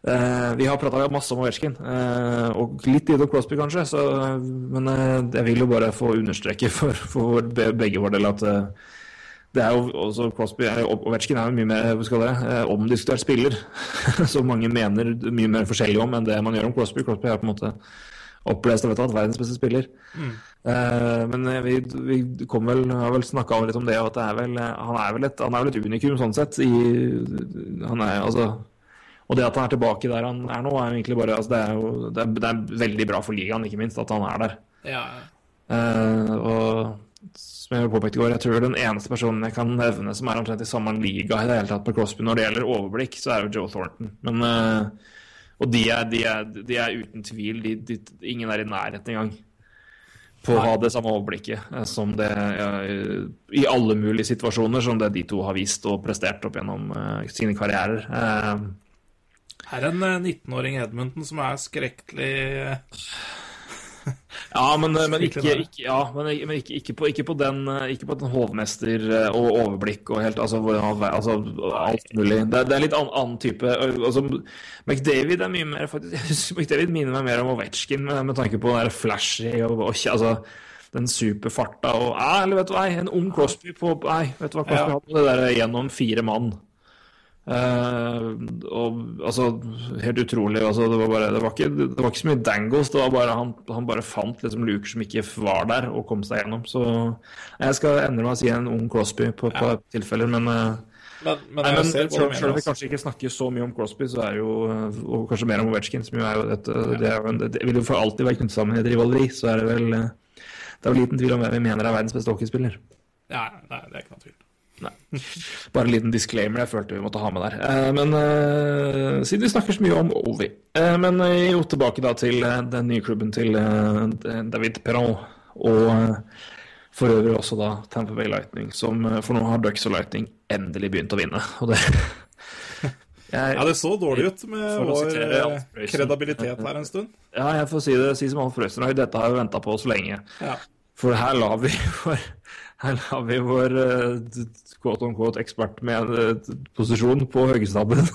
Uh, eh, vi har prata masse om Ovetsjkin, uh, og litt lite om Crosby kanskje. Så, men eh, jeg vil jo bare få understreke for, for begge vår del at eh, det er jo også Crosby er, jo- Ovechkin er jo mye mer hva skal det, eh, omdiskutert spiller, som mange mener mye mer forskjellig om enn det man gjør om Crosby. Crosby er på en måte opplest og vedtatt at verdens beste spiller. Eh, men eh, vi, vi vel, har vel snakka litt om det, og at det er vel, han er vel et, han er vel et unikum sånn sett. I, han er altså og det at han er tilbake der han er nå, er egentlig bare altså det, er jo, det, er, det er veldig bra for ligaen, ikke minst, at han er der. Ja, Uh, og som jeg påpekte i går, jeg tror den eneste personen jeg kan nevne som er omtrent i samme liga i det hele tatt på Crosby når det gjelder overblikk, så er jo Joe Thornton. Men, eh, og de er, de, er, de er uten tvil de, de, Ingen er i nærheten engang på å ha det samme overblikket eh, som det eh, i alle mulige situasjoner som det de to har vist og prestert opp gjennom sine karrierer. Her er en eh, 19-åring Edmundton som er skrekkelig Ja, men, men, ikke, ikke, ja, men, men ikke, på, ikke, på den, eh, ikke på den hovmester eh, og overblikk og helt altså, altså alt mulig. Det, det er litt annen, annen type altså, McDavid er mye mer faktisk, jeg synes McDavid minner meg mer om Ovetsjkin med, med tanke på den der flashy og, og altså, den superfarta og eller vet du hva, en ung Crosby på Nei, vet du hva Crosby Ja. hadde det der gjennom fire mann. Eh, og altså, helt utrolig. Altså, det, var bare, det, var ikke, det var ikke så mye dangles, det var bare han, han bare fant liksom luker som ikke var der, og kom seg gjennom. Så jeg skal endre meg å si en ung Crosby på, på Ja. tilfeller, men uh, Men, Nei, selv, selv om vi altså. kanskje ikke snakker så mye om Crosby, så er jo, eh, og kanskje mer om Ovechkin, som jo er jo dette, det, er det vil jo for alltid være knyttet sammen i et rivaleri, så er det vel Det er vel liten tvil om hvem vi mener er verdens beste hockeyspiller. Ja, nei, det er ikke noen tvil. Nei. Bare en liten disclaimer jeg følte vi måtte ha med der. Eh, Men eh, siden vi snakker så mye om Ovi eh, Men jo tilbake da til den nye klubben til David Perron. Og for øvrig også da Tampa Bay Lightning, som For nå har Ducks og Lightning endelig begynt å vinne. Og det jeg, Ja, det så dårlig ut med vår kredibilitet her en stund. Ja, jeg får si det si som Alf Røysterøy, dette har vi venta på så lenge. Ja. For her la vi vår, her har vi vår eh, quote on quote ekspert med eh, posisjon på høgestabben.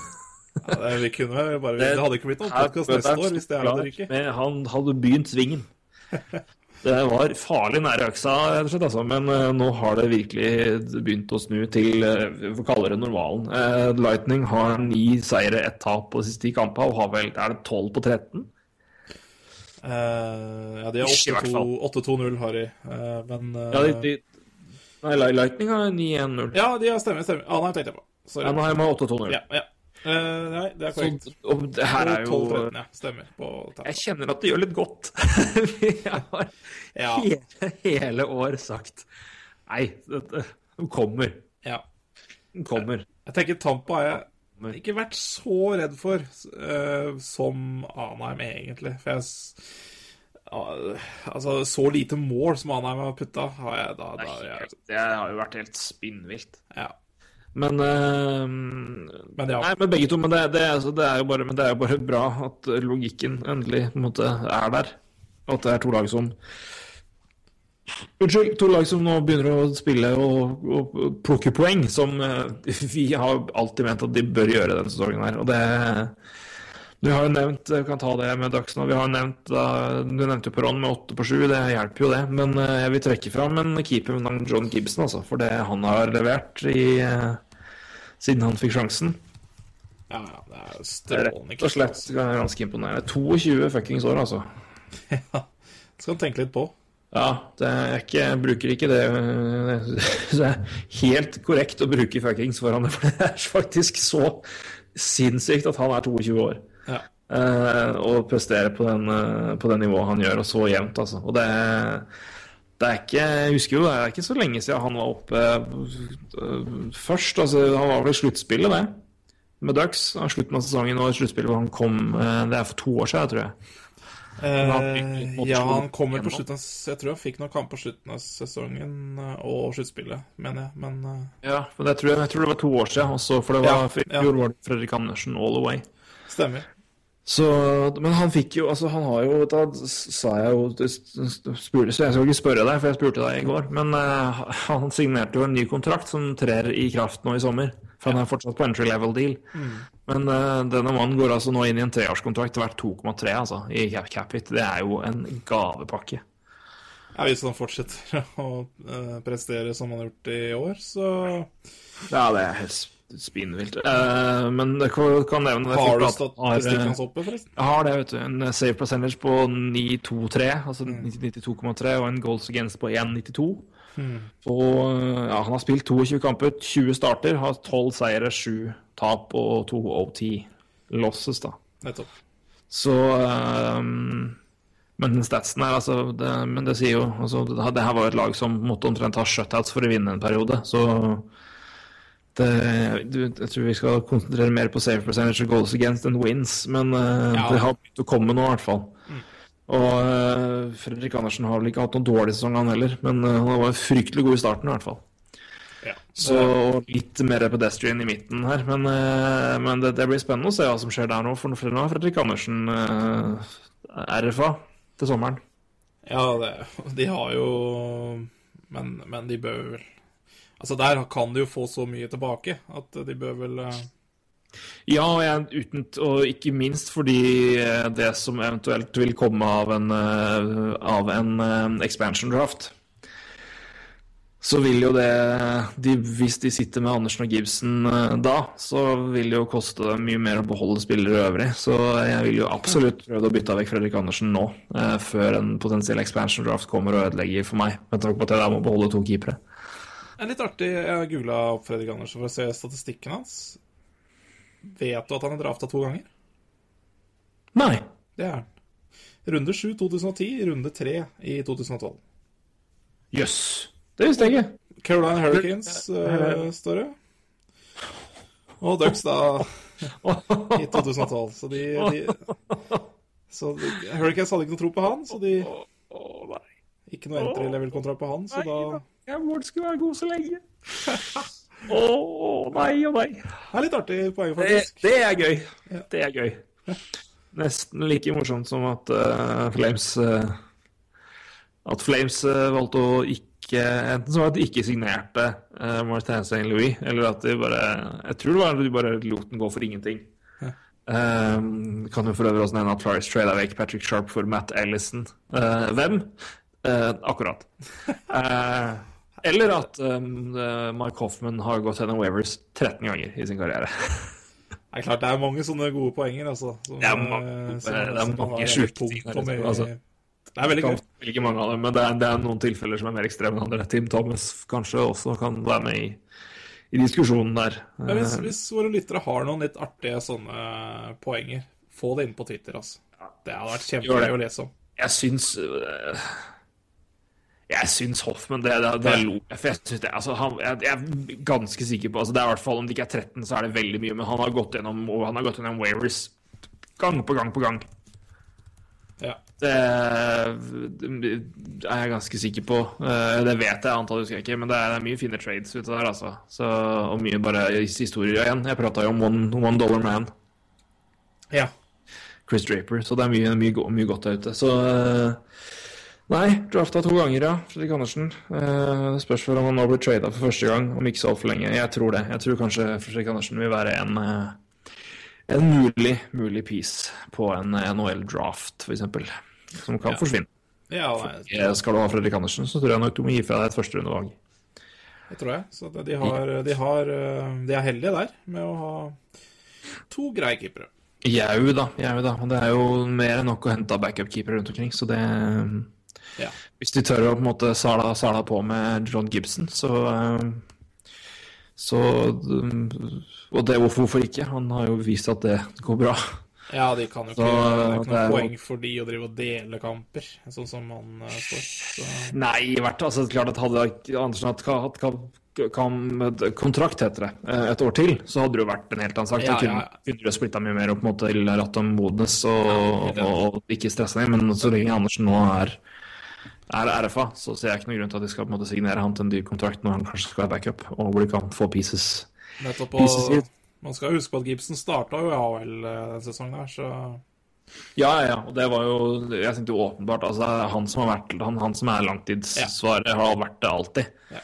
Ja, det, vi kunne bare, det, hadde ikke blitt noen podkast neste år hvis det er det ikke. med- Han hadde begynt svingen. Det var farlig nære øksa, slett, altså. men uh, nå har det virkelig begynt å snu til uh, vi kaller det normalen. Uh, Lightning har ni seire, ett tap på de siste ti kampene, og har vel er det 12 på 13? Eh, ja, de har Ikke i hvert fall. 8-2 8-2-0, Harry. Eh, men Ja, de, de, nei, Lightning har 9-1-0. ja, de har stemmer, stemmer. Anheim tenkte jeg på. Sorry. Nå har jeg 8-2-0. Ja, ja. Uh, nei, det er korrekt. Så, og det her er jo 12-13, ja. Stemmer. På Jeg kjenner at det gjør litt godt. Vi har Ja. hele, hele år sagt Nei, dette den kommer. ja. Den kommer. Jeg tenker Tampa har jeg ikke vært så redd for uh, som Anheim, egentlig. For jeg ah, Altså, så lite mål som Anheim har putta, har jeg da, da jeg, det har jo vært helt spinnvilt. ja. Men, uh, Men ja. Nei, men begge to. Men det, det, altså, det, er jo bare, men det er jo bare bra at logikken endelig på en måte er der. At det er to lag som Unnskyld, to lag som nå begynner å spille og, og plukke poeng, som uh, vi har alltid ment at de bør gjøre denne sesongen her. Og det Du har jo nevnt vi kan ta det med Dags nå. Vi har nevnt Du nevnte jo Perron med åtte på sju, det hjelper jo det. Men eh, jeg vil trekke fram en keeper med navn John Gibson, altså. For det han har levert i eh, siden han fikk sjansen. ja, ja, det er Det strålende. rett og slett altså. ganske imponerende. 22 fuckings år, altså. Skal du tenke litt på. Ja, det er ikke, jeg bruker ikke det øh, Det er helt korrekt å bruke fuckings foran det, for det er faktisk så sinnssykt at han er 22 år. Ja. Uh, og prestere på, den, uh, på det nivået han gjør, og så jevnt, altså. Og det, det er ikke Jeg husker jo det er ikke så lenge siden han var oppe uh, først. Altså, han var vel i sluttspillet, det. Med Ducks. Han Slutten av sesongen og sluttspillet hvor han kom Det er for to år siden, tror jeg. han Eh, ja, han kommer på slutten av Jeg tror han fikk noen kamp på slutten av sesongen og sluttspillet, mener jeg. Men Ja, for det tror jeg, jeg tror det var to år siden også, for det var Ja, ja. fjor var det Fredrik Andersen all the way. Stemmer. Så, men han fikk jo Altså, han har jo Da sa jeg jo spurte, Så jeg skal ikke spørre deg, for jeg spurte deg i går, men uh, han signerte jo en ny kontrakt som trer i kraft nå i sommer. For han er fortsatt på entry level deal. Men uh, denne mannen går altså nå inn i en treårskontrakt verdt 2,3 altså, i cap, cap. Det er jo en gavepakke. Ja, hvis han fortsetter å eh, prestere som han har gjort i år, så Ja, det er helt spinnvilt. Uh, men det kan, kan nevne det har du har, eh, statistikken hans oppe, forresten. Jeg har det, vet du. En save percentage på 9,23, altså 92,3, og en goals against på 1,92. Og eh, ja, han har spilt 22 kamper, 20 starter, har 12 seire, 7 tap og 2 OT losses, da. Nettopp. Så um, Men statsen her, altså det, Men det sier jo altså, det, det her var jo et lag som måtte omtrent ha shutouts for å vinne en periode, så jeg tror vi skal konsentrere mer på save percentage og goals against and wins, men eh, Ja. det har begynt å komme nå, i hvert fall. Og eh, Fredrik Andersen har vel ikke hatt noen dårlig sesong, han heller, men eh, han var fryktelig god i starten, i hvert fall. Ja. Så litt mer pedestrian i midten her. Men, eh, men det, det blir spennende å se hva som skjer der nå. For nå har Fredrik Andersen eh, RFA til sommeren. Ja, det, de har jo men, men de bør vel Altså, der kan de jo få så mye tilbake at de bør vel eh, Ja, og, uten, og ikke minst fordi eh, det som eventuelt vil komme av en, eh, av en expansion draft så vil jo det de, Hvis de sitter med Andersen og Gibson da, så vil det jo koste dem mye mer å beholde spillere øvrig. Så jeg vil jo absolutt prøve å bytte vekk Fredrik Andersen nå, før en potensiell expansion draft kommer og ødelegger for meg. Med tanke på at jeg da må beholde to keepere. Er litt artig. Jeg har googla opp Fredrik Andersen for å se statistikken hans. Vet du at han er drafta to ganger? Nei. Det er han. Runde 7 2010, runde 3 i 2012. Jøss. Det visste jeg ikke. Caroline Hurricanes uh, står det. Og Ducks da i 2012. Så de, de Så de, Hurricanes hadde ikke noe tro på han, så de. Ikke noe entry level-kontrakt på han, så da Jeg må skulle være god så lenge. Å nei og nei. Det er litt artig poeng, Det, faktisk. det er gøy. Det er gøy. Nesten like morsomt som at uh, Flames uh, At Flames uh, valgte å ikke Enten så var det at de ikke signerte uh, Martin St. Louis, eller at de bare Jeg tror det var at de bare lot den gå for ingenting. Um, kan jo for øvrig også nevne at Flyers trada vekk Patrick Sharp for Matt Ellison. Hvem? Akkurat. Eh, eller at um, eh, Mike Hoffman har gått gjennom Wavers 13 ganger i sin karriere. Det er klart det er mange sånne gode poenger, altså. Som, Det er mange- eh, det er mange sjuke ting altså. Det er veldig gøy. Ikke mange av dem, men det er, det er noen tilfeller som er mer ekstreme enn andre. Tim Thomas kanskje også kan være med i, i diskusjonen der. Men hvis, Eh, hvis våre lyttere har noen litt artige sånne poenger, få det inn på Twitter, altså. Det hadde vært kjempegøy å lese om. Jeg syns Jeg syns Hoffman Det, det, det er lo jeg. For jeg, synes det, altså, han, jeg, jeg er ganske sikker på altså, Det er i hvert fall Om det ikke er 13, så er det veldig mye. Men han har gått gjennom og han har gått gjennom Waivers gang på gang på gang. Ja. Det, det er jeg ganske sikker på. Eh, Det vet jeg, antallet husker jeg ikke, men det er, det er mye fine trades ute der, altså. Så, og mye bare historier igjen. Jeg prata jo om One, one Dollar Man. ja. Chris Draper, så det er mye, mye, mye godt der ute. Så eh, Nei, drafta to ganger, ja. Fredrik Andersen. Eh, spørs for om han nå blir trada for første gang, om ikke så altfor lenge. Jeg tror det. Jeg tror kanskje Fredrik Andersen vil være en eh, en mulig, mulig piece på en NHL-draft, f.eks. Som kan forsvinne. ja Eh, Skal du ha Fredrik Andersen, så tror jeg nok du må gi fra deg et førsterundevalg. det tror jeg. Så de, har, de, har, eh, de er heldige der med å ha to greie keepere. Jau da, jau da. Det er jo mer enn nok å hente backup-keepere rundt omkring, så det Ja. Hvis de tør å på en måte sala, sala på med John Gibson, så Så Og det, hvorfor, hvorfor ikke? Han har jo vist at det går bra. Ja, de kan jo ikke Så, Det er ikke noe er poeng for de å drive og dele kamper, sånn som han eh, står. Så, Nei, fall. Altså, klart at hadde Andersen hatt hatt- kontrakt, heter det, eh, et år til, så hadde det jo vært en helt annen sak. Ja, kunne, ja, ja. kunne du splitta mye mer opp måte til at de modnes og, ja, og, og ikke stressa dem, Men så lenge Andersen nå er, er RFA, så ser jeg ikke noen grunn til at de skal på en måte signere han til en dyr kontrakt når han kanskje skal være backup, og hvor de kan få pieces. nettopp og, pieces Man skal huske på at Gibson starta jo i AHL eh, den sesongen her, så Ja, ja, og det var jo Jeg synes jo åpenbart altså, han som har vært han, han som er langtidssvaret, har vært det alltid. Ja.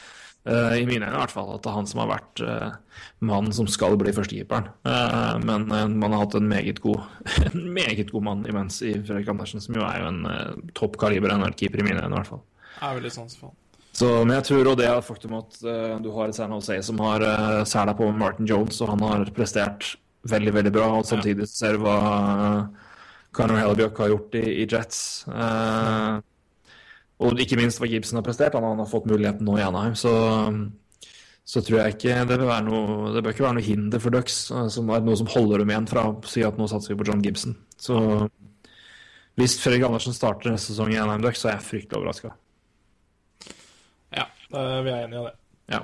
Eh, I mine øyne i hvert fall. At det er han som har vært uh, mannen som skal bli førstekeeperen. Uh, men eh, man har hatt en meget god En meget god mann imens i Fredrik Andersen, som jo er jo en uh, topp kaliber NHL-keeper i mine øyne, i hvert fall. er veldig sans for han. Så, men jeg tror også det er faktum at uh, du har et San Jose som har uh, sæla på Martin Jones, og han har prestert veldig, veldig bra. Og samtidig ser du hva uh, Conor Hellebjørk har gjort i, i Jets. Eh, og ikke minst hva Gibson har prestert. Han, han har fått muligheten nå i Anaheim. Så, så tror jeg ikke det, bør, noe, det bør ikke være noe hinder for Ducks, eh, som er noe som holder dem igjen fra å si at nå satser vi på John Gibson. Så hvis Fredrik Andersen starter neste sesong i Anaheim Ducks, så er jeg fryktelig overraska. Ja, eh, vi er enige i det. Ja.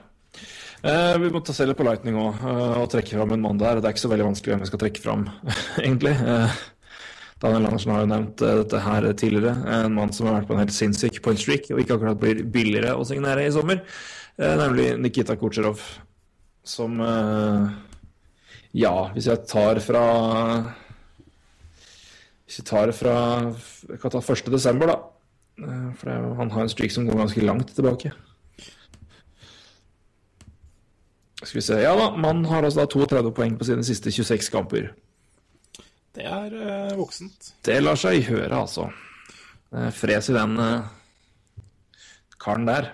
Eh, vi må ta se litt på Lightning òg, og trekke fram en mann der. Det er ikke så veldig vanskelig hvem vi skal trekke fram, egentlig. Eh, Daniel Andersen har jo nevnt eh, dette her tidligere. En mann som har vært på en helt sinnssyk point streak, og ikke akkurat blir billigere å signere i sommer. Eh, nemlig Nikita Kucherov, som eh, Ja, hvis jeg tar fra Hvis jeg tar fra Jeg kan ta 1. desember, da. For han har en streak som går ganske langt tilbake. Skal vi se Ja da, man har altså da 32 poeng på sine siste 26 kamper. Det er uh, voksent. Det lar seg høre, altså. Fres i den uh, karen der.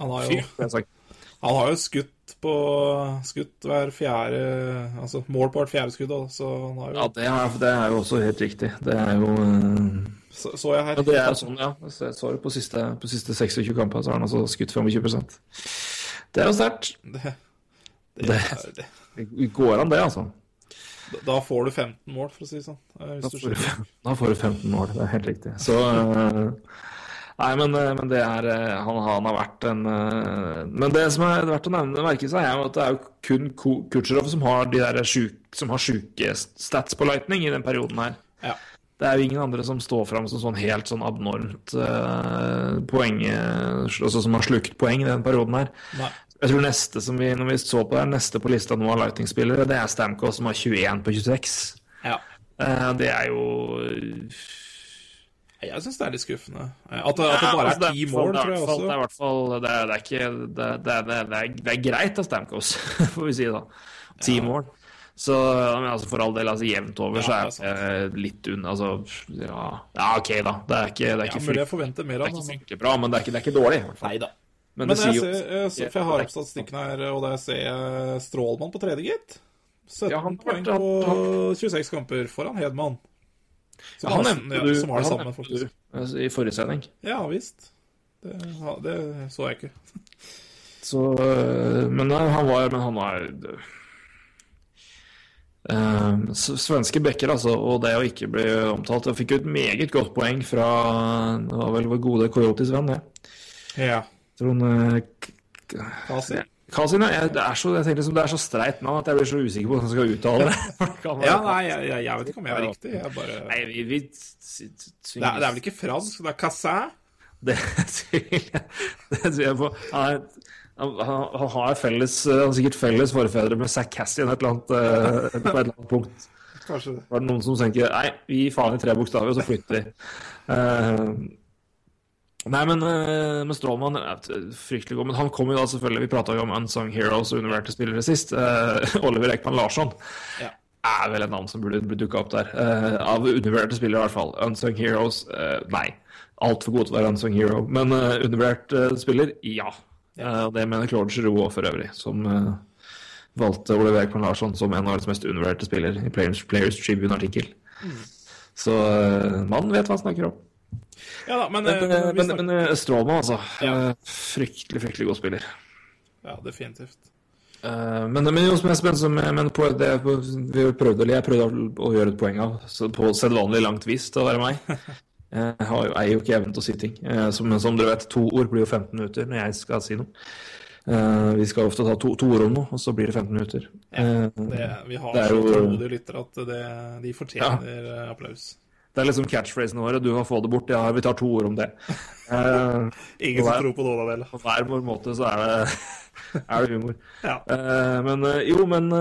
Han har jo, det han har jo skutt på Skutt hver fjerde Altså mål på hvert fjerde skudd, da, så han har jo Ja, det er, det er jo også helt riktig. Det er jo uh... så, så jeg her. Ja, det er sånn, ja. Så så du på siste, på siste 26 kamper, så har han altså skutt 25 Det er jo sterkt. Det, det, Det- det, Det går an, det, altså. Da får du 15 mål, for å si det sånn. Da får, du, da får du 15 mål, det er helt riktig. Så eh, Nei, men, eh, men det er eh, han, han har vært en Men det som er verdt å nevne, merke seg, er at det er jo kun Kutsjerov som har de der sjuk, som har sjuke stats på Lightning i den perioden her. Ja. Det er jo ingen andre som står fram som sånn helt sånn abnormt uh, poeng Altså som har slukt poeng i den perioden her. Nei. Jeg tror neste som vi, når vi så på der, neste på lista nå av Lightning-spillere, det er Stamkos som har 21 på 26. Ja. Eh, det er jo Jeg syns det er litt skuffende. Eh, At det, at det Ja, bare altså, er ti mål, tror jeg Det er i hvert fall det er, det er ikke det, det, er- det, er- er, er greit av Stamkos, får vi si da. Ti mål. Så men altså, for all del, altså jevnt over, Ja, så er er det litt unna Altså, ja, ja, OK, da. Det er ikke, det er Ja, ikke, mulig jeg frykt, forventer mer det er ikke men- bra, men det er ikke, det er ikke dårlig. i hvert fall. Nei da. Men, Men jeg ser, jeg, ser- for jeg har opp statistikken her, og der ser jeg Strålmann på tredje, gitt. 17 Ja, han- poeng på 26 kamper foran Hedman. Som, Han nevnte ja, du, som har det samme, faktisk. altså, i forrige sending. Ja visst. Det, det så jeg ikke. Så, øh, men han var Men han var Uh, Svenske bekker, altså, og det å ikke bli omtalt Jeg fikk jo et meget godt poeng fra Det var vel vår gode Coyotes venn, det. Ja. Trond K- Kasi. Kasin, ja. Det er så, jeg tenker liksom, det er så streit navn at jeg blir så usikker på hvordan jeg skal uttale det. Ja, nei, jeg, jeg, vet ikke om jeg er riktig. Jeg bare... Nei, vi, vi det, er, det er vel ikke fransk, det er Cassin? Det tviler jeg jeg på. Han, er, han, han, han har felles Han har sikkert felles forfedre med Zack Cassian et eller annet, eh, på et eller annet punkt. Kanskje det. Var det noen som tenker Nei, vi gir faen i tre bokstaver, og så flytter vi. Eh, nei, men, uh, men Strålmann er fryktelig god. Men han kom jo da selvfølgelig Vi prata jo om Unsung Heroes og undervurderte spillere sist. Uh, Oliver Ekman Larsson Ja. er vel et navn som burde, burde dukke opp der. Uh, av undervurderte spillere, i hvert fall. Unsung Heroes, uh, nei. Altfor god til å være unsung hero. Men uh, undervurdert eh, spiller, ja. Eh, det mener Claude Giroux òg, for øvrig. Som eh, valgte Oliver Ekman Larsson som en av verdens mest undervurderte spillere i Players, Players Tribune-artikkel. Så uh, mannen vet hva han snakker om. Ja da, men, Men, eh, eh, men, snakker- men eh, altså. Ja. eh, Fryktelig, fryktelig god spiller. Ja, definitivt. Men, men som jeg, men, på, det, vi prøvde, eller jeg prøvde å, gjøre et poeng av, så på sedvanlig langt vis til å være meg. Jeg har jo, eier jo ikke evnen til å si ting. Som, som dere vet, to ord blir jo 15 minutter når jeg skal si noe. Vi skal ofte ta to, to ord om noe, og så blir det 15 minutter. Ja, Det, vi har Det så tålmodige lyttere at det, de fortjener ja. applaus. Det er liksom catchphrasen vår. Du har få det bort. Ja, vi tar to ord om det. Uh, Ingen som tror på noen av det. på hver vår måte så er det, er det humor. Ja. Uh, men eh, jo, men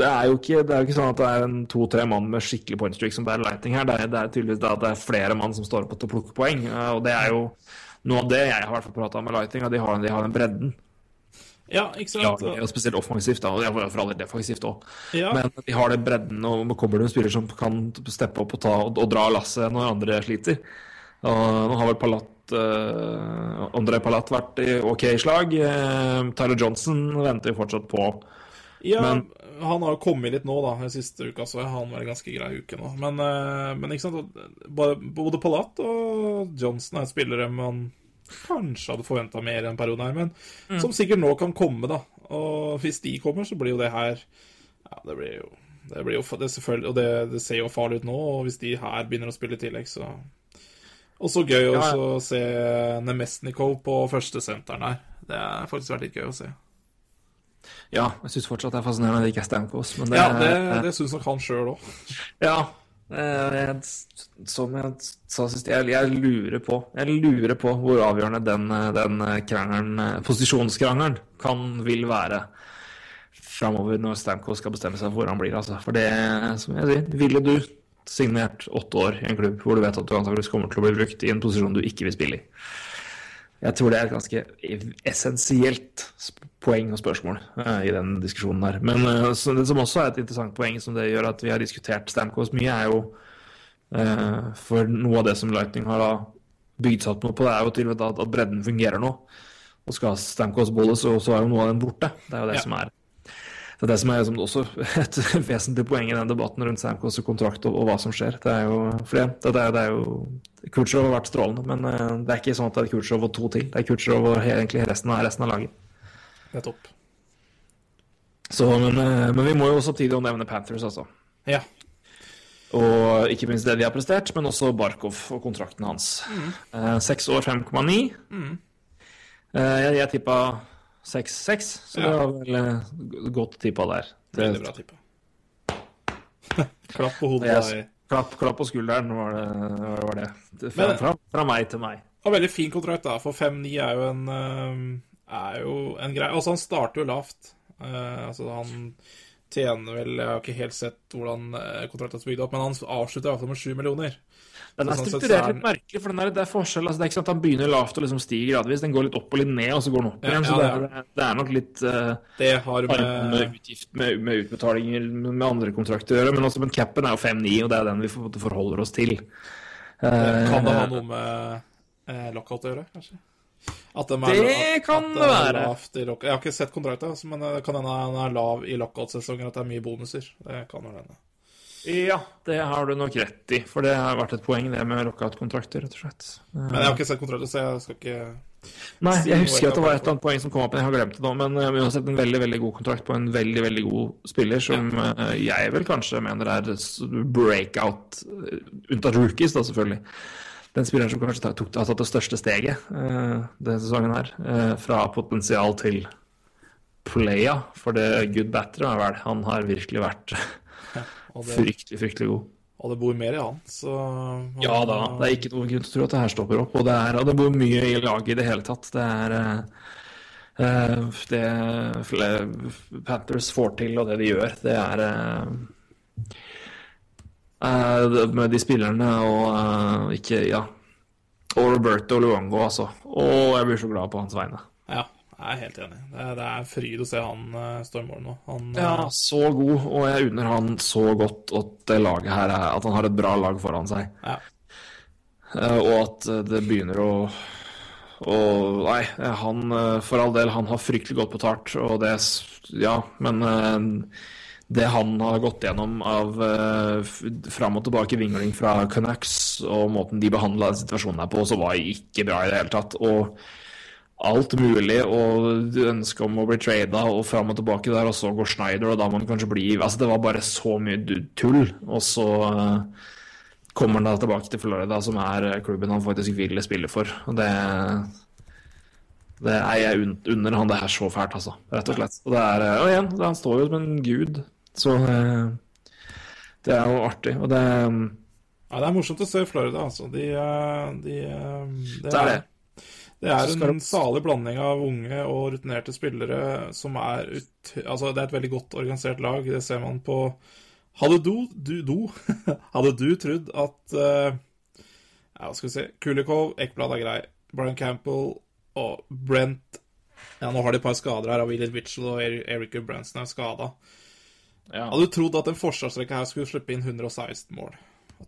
det er jo ikke, det er jo ikke sånn at det er en to-tre mann med skikkelig point streak som bærer lighting her. Det er, det er tydeligvis det at det er flere mann som står opp til å plukke poeng. og det er jo noe av det jeg har prata med lighting, at de har, de har den bredden. Ja, ikke sant? og spesielt offensivt, da, og for alle defensivt òg. Ja. Men de har det bredden, og kommer det en spiller som kan steppe opp og, ta, og, og dra lasset når andre sliter. Og nå har vel Palat uh, André Palat vært i OK slag. Eh, Tyler Johnson venter vi fortsatt på Ja, Men- han har jo kommet litt nå, da. Den siste uka så har han vært en ganske grei uke nå. Men, eh, men ikke sant, både, både Palat og Johnson er spillere man kanskje hadde forventa mer en periode her, men Mm. som sikkert nå kan komme, da. Og hvis de kommer, så blir jo det her Ja, det blir jo det blir jo det selvfølgelig, Og det, det ser jo farlig ut nå, og hvis de her begynner å spille i tillegg, så Og så gøy Ja, ja. også å se Nemesnikov på førstesenteren her. Det har faktisk vært litt gøy å se. Ja, jeg syns fortsatt det er fascinerende at det ikke er Stamkos, men det, Ja, det, det syns nok han sjøl òg. Ja. Eh, jeg- Som jeg sa sist, jeg, jeg lurer på Jeg lurer på hvor avgjørende den, eh, den eh, krangelen, posisjonskrangelen kan vil være framover når Stamco skal bestemme seg for hvor han blir. Altså. For det, som jeg sier, ville du signert åtte år i en klubb hvor du vet at du antakeligvis kommer til å bli brukt i en posisjon du ikke vil spille i? Jeg tror det er et ganske essensielt poeng og spørsmål uh, i den diskusjonen der. Men uh, så det som også er et interessant poeng, som det gjør at vi har diskutert Stamkos mye, er jo uh, For noe av det som Lightning har da bygd seg opp noe på, det er jo til og med at, at bredden fungerer nå. og skal Stamkos Bolles, så, så er jo noe av den borte. Det er jo det Ja. som er det er det som er liksom også et vesentlig poeng i den debatten rundt Stamkos kontrakt og, og hva som skjer. Det er jo, for det, det, er, det er jo Kutsjerov har vært strålende, men det er ikke sånn at det er Kutsjerov og to til. Det er Kutsjerov og egentlig resten av, resten av laget. Nettopp. Så, men, eh, men vi må jo samtidig nevne Panthers, altså. Ja. Og ikke minst det de har prestert, men også Barkov og kontrakten hans. Seks mm. år, 5,9. Mm. Jeg, jeg tippa 6-6, så det var vel eh, godt tippa der. Det, Veldig bra tippa. Klapp på hodet. Jeg- klapp, klapp på skulderen var det. Var det. fra, Men- fra, fra meg til meg. Og veldig fin kontrakt, da. For 5-9 er jo en Er jo en greie. Altså, han starter jo lavt. Uh, altså, han tjener vel Jeg har ikke helt sett hvordan eh, kontrakten er bygd opp, men han avslutter i hvert fall med 7 millioner. Den er Så sånn strukturert er litt merkelig, for er, det er forskjell. Altså, det er ikke sant at han begynner lavt og liksom stiger gradvis. Den går litt opp og litt ned, og så går den opp Ja, igjen. ja, så det det er, det er nok litt uh, Det har med, med utgift, med, med utbetalinger med andre kontrakter å gjøre. Men også, men capen er jo 5-9, og det er den vi forholder oss til. Uh, Kan det ha noe med uh, lockout å gjøre, kanskje? At de er, Det kan at det være. lavt i lock- Jeg har ikke sett kontrakten, altså, men det kan hende han er lav i lockout-sesonger, at det er mye bonuser. Det kan jo hende. Ja, det har du nok rett i. For det har vært et poeng, det med lockout-kontrakter, rett og slett. Eh, Men jeg har ikke sett kontrakten, så jeg skal ikke Nei, jeg husker at det var et eller annet poeng som kom opp, men jeg har glemt det nå. Men uh, vi har sett en veldig veldig god kontrakt på en veldig veldig god spiller, som ja. jeg vel kanskje mener er breakout, unntatt rookies, da selvfølgelig. Den spilleren som kanskje tok, har tatt det største steget uh, denne sesongen her, Uh, fra potensial til playa, for det good batter er vel, han har virkelig vært ja, det, fryktelig, fryktelig god. og det bor mer i han, så Ja da, det er ikke noen grunn til å tro at det her stopper opp. Og det, er, og det bor mye i laget i det hele tatt. Det er eh, det Panthers får til, og det de gjør, det er Med de spillerne og eh, ikke Ja. Og Roberto Luongo, altså. Og jeg blir så glad på hans vegne. Ja, jeg er helt enig. Det er, det er fryd å se han uh, stå i mål nå. Han, eh, Ja, så god, og jeg unner han så godt at det laget her er At han har et bra lag foran seg. Ja. Eh, og at eh, det begynner å og Nei, eh, han eh, for all del, han har fryktelig godt betalt, og det Ja, men eh, det han har gått gjennom av uh, fram og tilbake vingling fra Canucks, og måten de behandla situasjonen her på, så var ikke bra i det hele tatt. Og alt mulig, og ønske om å bli trada, og fram og tilbake der, og så går Schneider, og da må han kanskje bli Altså, det var bare så mye tull, og så uh, kommer han da tilbake til Florida, som er klubben han faktisk vil spille for. Og det, det er jeg un- unner han det her så fælt, altså. Rett og slett. Og det er, eh, og igjen, han står jo som en gud, så eh, det er jo artig. Og det, Ja, det er morsomt å se Florida, altså. De, eh, de, eh, det, er det. Det er en salig blanding av unge og rutinerte spillere som er ut... Altså, det er et veldig godt organisert lag. Det ser man på Hadde du, du, du Hadde du trodd at eh, Ja, hva skal vi si Kulikov, Ekblad er grei. Brian Campbell og Brent Ja, nå har de et par skader her, av William Mitchell og Eric Branson er skada. Ja. Hadde du trodd at en forsvarsrekke her skulle slippe inn 116 mål?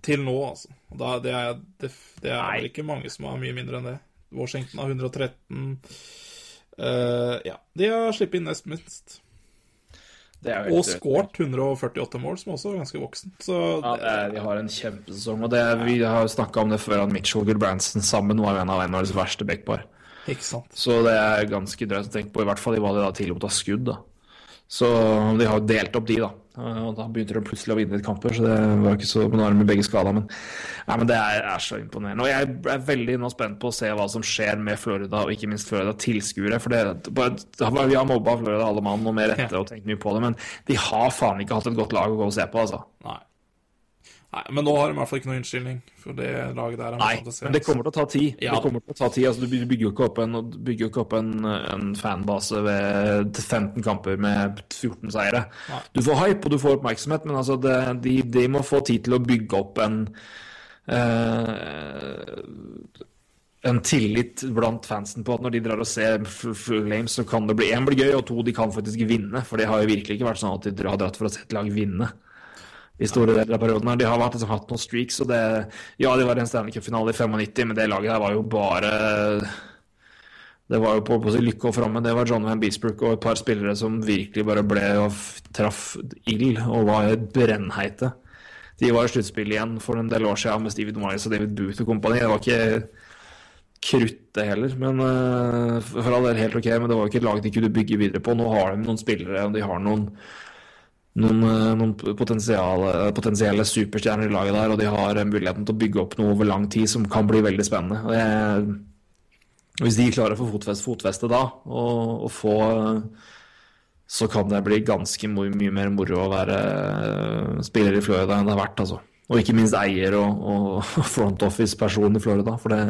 Til nå, altså. Da, det er, det, det er vel ikke mange som har mye mindre enn det. Washington har 113. Uh, ja, de har sluppet inn nest minst. Det er Og skåret 148 mål, som også er ganske voksen. Så Ja, det er, de har en kjempesesong. Og det, vi har snakka om det før, at Mitchell og Gulbrandsen sammen var jo en av NHLs verste backpar. Så det er ganske drøyt å tenke på, i hvert fall i hva de da tillot av skudd. da. Så de har jo delt opp de, da. Eh, Og da begynte de plutselig å vinne litt kamper, så det var ikke så Nå er de begge skada, men, nei, men det er, er så imponerende. Og jeg er veldig nå spent på å se hva som skjer med Florida, og ikke minst Florida-tilskuere. For det, bare, vi har mobba Florida alle mann, og med rette, og tenkt mye på det, men de har faen ikke hatt et godt lag å gå og se på, altså. Nei. Nei, Men nå har de i hvert fall ikke noen unnskyldning, for det laget der er Nei, men det kommer til å ta tid. Ja. Det kommer til å ta tid. Altså, du bygger jo ikke opp en, bygger ikke opp en, en fanbase ved 15 kamper med 14 seire. Nei. Du får hype og du får oppmerksomhet, men altså det, de, de må få tid til å bygge opp en uh, en tillit blant fansen på at når de drar og ser Flames, så kan det bli én blir gøy, og to de kan faktisk vinne. For det har jo virkelig ikke vært sånn at de har dratt for å se et lag vinne i store deler av perioden. her. De har vært, liksom, hatt noen streaks, og det Ja, de var i en Stanley Cup-finale i 95, men det laget her var jo bare Det var jo på, på sin lykke og framme. Det var John Van Beesbrook og et par spillere som virkelig bare ble og traff ild og var brennheite. De var i sluttspillet igjen for en del år siden med Steven Miles og David Booth og kompani. Det var ikke kruttet heller. Men eh, for all del helt ok, men det var jo ikke et lag de kunne bygge videre på. Nå har de noen spillere, og de har noen noen, eh, noen potensielle superstjerner i laget der, og de har eh, muligheten til å bygge opp noe over lang tid som kan bli veldig spennende. Og jeg, hvis de klarer å få fotfeste, fotfeste da, og, og få eh, Så kan det bli ganske mye, mer moro å være eh, spiller i Florida enn det har vært, altså. Og ikke minst eier og, og front office-person i Florida, for det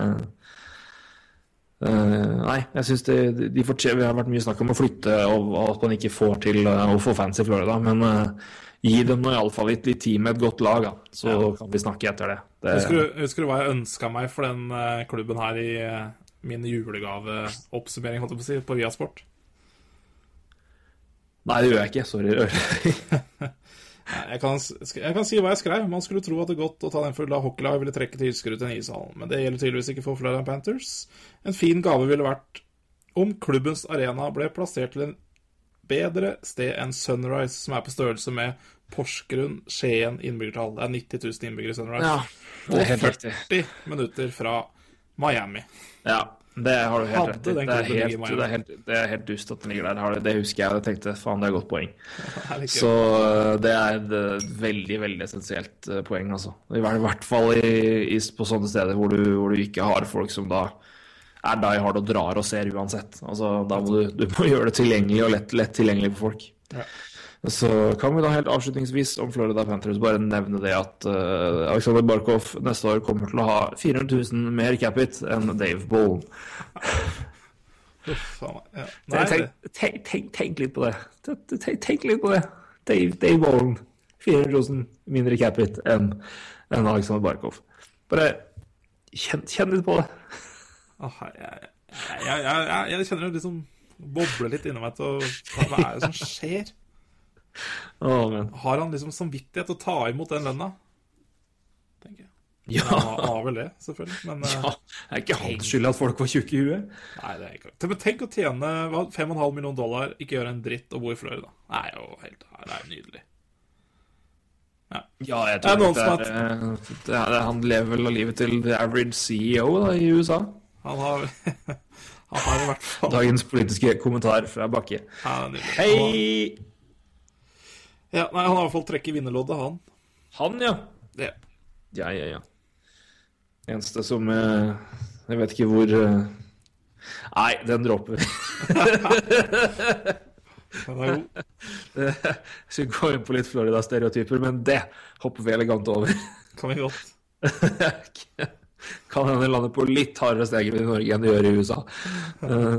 Eh, nei, jeg syns de, de fortjener Vi har vært mye snakk om å flytte og, og at man ikke får til eh, å få fans i Florida, men uh, gi dem nå iallfall litt, litt tid med et godt lag, da. Så kan vi snakke etter det. det Husker du, husker du hva jeg ønska meg for den klubben her i min julegaveoppsummering, holdt jeg på å si, på Viasport? Nei, det gjør jeg ikke. Sorry. Jeg kan, jeg kan si hva jeg skrev. Man skulle tro at det godt å ta den for da hockeylag ville trekke tilskuere til Nishallen, men det gjelder tydeligvis ikke for Florida Panthers. En fin gave ville vært om klubbens arena ble plassert til en bedre sted enn Sunrise, som er på størrelse med Porsgrunn, Skien innbyggertall. Det er 90 000 innbyggere i Sunrise. Ja, det er helt og riktig. 40 minutter fra Miami. Ja, det har du helt rett i. Det det er helt, det helt dust at den ligger der. Det husker jeg. Jeg tenkte faen, det er et godt poeng. Det Så eh, det er et eh, veldig, veldig essensielt eh, poeng, altså. I i hvert fall i, i, på sånne steder hvor du, hvor du ikke har folk som da er die hard og drar og ser uansett. Altså, da må du, du må gjøre det tilgjengelig og lett, lett tilgjengelig for folk. Ja. Så kan vi da helt avslutningsvis om Florida Panthers bare nevne det at uh, Alexander Barkov neste år kommer til å ha 400 000 mer capit enn Dave Bollen. Ja. Tenk, tenk, tenk, tenk litt på det. Tenk, litt på det. Dave, Dave Bollen. 400 000 mindre capit enn en Alexander Barkov. Bare kjenn, kjenn litt på det. oh, jeg, jeg, jeg, jeg kjenner det liksom boble litt inni meg til å Hva er det som skjer? Men. Har han liksom samvittighet til å ta imot den lønna? Tenker jeg. Ja. Han har, vel det, selvfølgelig. Men eh, ja. Det er ikke hans skyld at folk var tjukke i huet. nei, det er ikke Men Tenk å tjene 5,5 millioner dollar, ikke gjøre en dritt og bo i Florida. Er jo helt Det er nydelig. Ja, jeg Det er tror det er, eh, det er, Han lever vel av livet til the average CEO da, i USA. Han har Han har i hvert fall Dagens politiske kommentar fra Bakke. ja. Hei! Ja, nei, han har i hvert fall trekk i vinnerloddet, han. Han, ja. ja. Ja, ja, ja. Eneste som eh, Jeg vet ikke hvor eh, Nei, den dropper vi. Den er god. Jeg skulle gå inn på litt Florida-stereotyper, men det hopper vi elegant over. Kan vi godt. Kan hende lande på litt hardere steg i Norge enn det gjør i USA. Eh,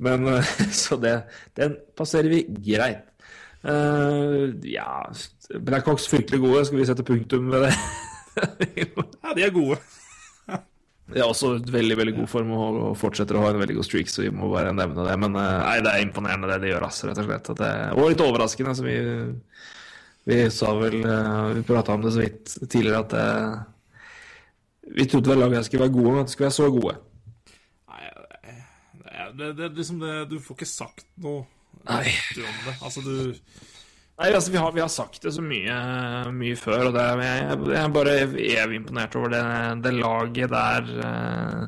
Men Så det, den passerer vi greit. Eh, ja Blackhawks fryktelig gode. Skal vi sette punktum ved det? Ja, de er gode. De er også i veldig veldig god form og og fortsetter å ha en veldig god streak, så vi må bare nevne det. Men eh, nei, det er imponerende det de gjør, ass, rett og slett. At det, og litt overraskende. Altså, vi, vi sa vel eh, Vi prata om det så vidt tidligere at eh, vi trodde vel laget skulle være gode, men at de skulle være så gode. Nei, det, det, det, liksom det Du får ikke sagt noe Nei. om det. Altså, du Nei, altså, vi har, vi har sagt det så mye, mye før, og det, er- jeg, jeg er bare evig imponert over det, det laget der. Eh,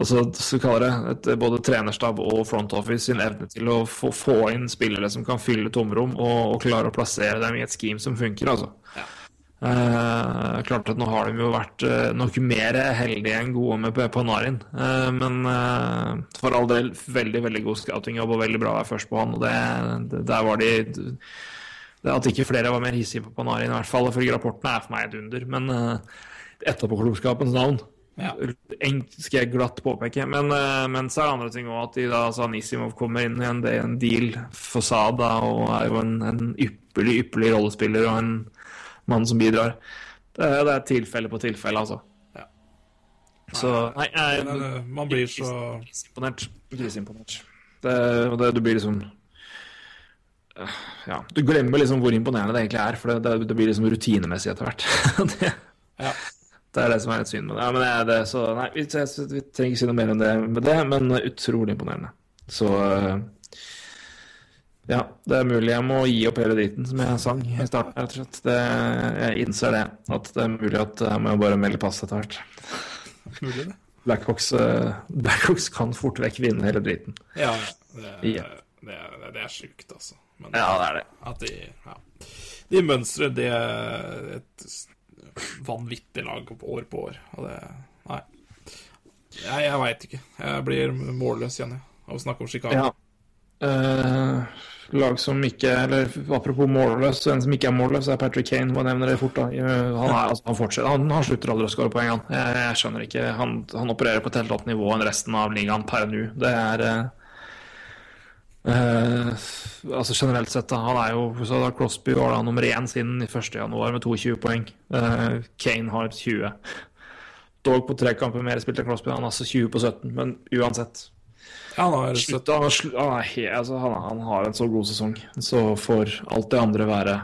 altså, så kaller det et, både trenerstab og front office sin evne til å få, få inn spillere som kan fylle tomrom, og, og klare å plassere dem i et scheme som funker, altså. Ja. Eh, klart at nå har de jo vært eh, nok mer heldige enn gode med Panarin. Eh, men for all del veldig veldig god scoutingjobb og veldig bra å være først på han. Og det, det, der var de det At ikke flere var mer hissige på Panarin, i hvert fall ifølge rapportene, er for meg et under. Men uh, etterpåklokskapens navn Ja. skal jeg glatt påpeke. Men, men så er det andre ting òg, at de da, altså Anisimov kommer inn igjen. det er en deal for Sada og er jo en, en ypperlig, ypperlig rollespiller og en mann som bidrar. Det det er tilfelle på tilfelle, altså. Ja. Så nei, jeg Men, eh, man blir så Griseimponert. Griseimponert. Det, og det, du blir liksom Ja, du glemmer liksom hvor imponerende det egentlig er, for det, det, det blir liksom rutinemessig etter hvert. det, Ja. Det er det som er litt synd med det. Ja, men det er det, så nei, vi, jeg- vi trenger ikke si noe mer enn det med det, men utrolig imponerende. Så eh, ja, det er mulig jeg må gi opp hele driten som jeg sang i starten, rett og slett. Det, jeg innser det, at det er mulig at jeg må bare melde pass etter hvert. Mulig det. Blackhawks, eh, Blackhawks kan fort vekk vinne hele driten. Ja, det, Ja. det, er- det er sjukt, altså. Men Ja, det er det. at de ja. De mønstrer det et vanvittig lag år på år. Og det Nei. Jeg, jeg veit ikke. Jeg blir målløs igjen, jeg, av å snakke om Chicago. Ja. Eh, lag som ikke Eller apropos målløs, en som ikke er målløs, er Patrick Kane. Må nevne det fort, da. Eh, Han, er, altså, han fortsetter. Han, han slutter aldri å skåre poeng, han. Jeg, jeg skjønner ikke. Han, han opererer på et helt annet nivå enn resten av ligaen per nå. Det er eh, eh, altså generelt sett, da. Han er jo så da Crosby var da nummer én siden 1. januar med 22 poeng. Eh, Kane har 20. Dog på tre kamper mer spilt enn Crosby. Han har altså 20 på 17, men uansett. Ja, han har Slutt, han, har han, er he, altså, han, han har en så god sesong, så får alt det andre være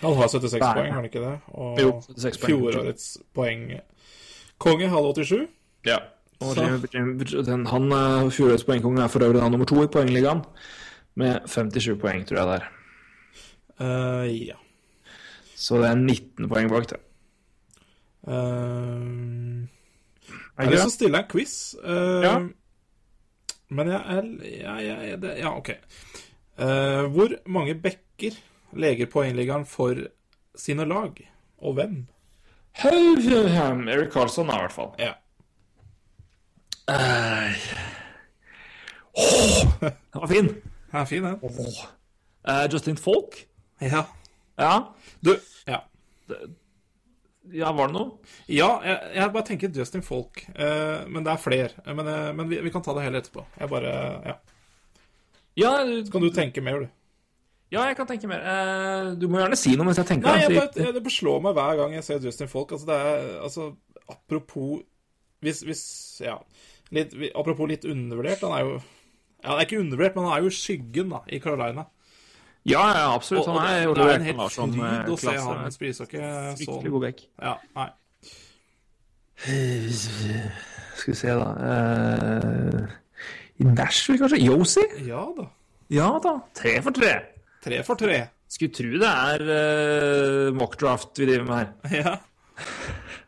Han har 76 Bære. poeng, har han ikke det? Og Jo, 76 poeng. fjorårets poeng Konge hadde 87. Ja. Og den, han eh, Fjorårets poengkonge er for øvrig da nummer to i poengligaen, med 57 poeng, tror jeg det er. Uh, ja. Så det er 19 poeng bak det. Uh, Er det så til stille en quiz. Uh, Ja. Men jeg er Ja, jeg, det, ja OK. Uh, hvor mange bekker leger poengligaen for sine lag? Og hvem? Eric Carlsson, i hvert fall. Ja. Uh, den var fin. Den er fin, den. Eh, Justin Falk? Ja. Ja. Du Ja. Ja, var det noe? Ja, jeg, jeg bare tenker Justin Folk. eh, men det er flere. Men, eh, men vi, vi kan ta det hele etterpå. Jeg bare Ja. Ja, du- kan du tenke mer, du. ja, jeg kan tenke mer. Eh, du må gjerne si noe mens jeg tenker. Nei, jeg da. bare, det beslår meg hver gang jeg ser Justin Folk. Altså, det er altså Apropos Hvis, hvis Ja. Litt, apropos litt undervurdert. Han er jo Ja, det er ikke undervurdert, men han er jo skyggen da, i Carolina. Ja, ja, absolutt. Han er det, det er en helt Larsson fryd med å se han spille ishockey sånn. god bekk. Ja, nei. Skal vi se, da uh, I Nashville, kanskje? Yosi? Ja da. Ja da. Tre for tre. Tre for tre. Skulle tro det er uh, mockdraft vi driver med her. Ja.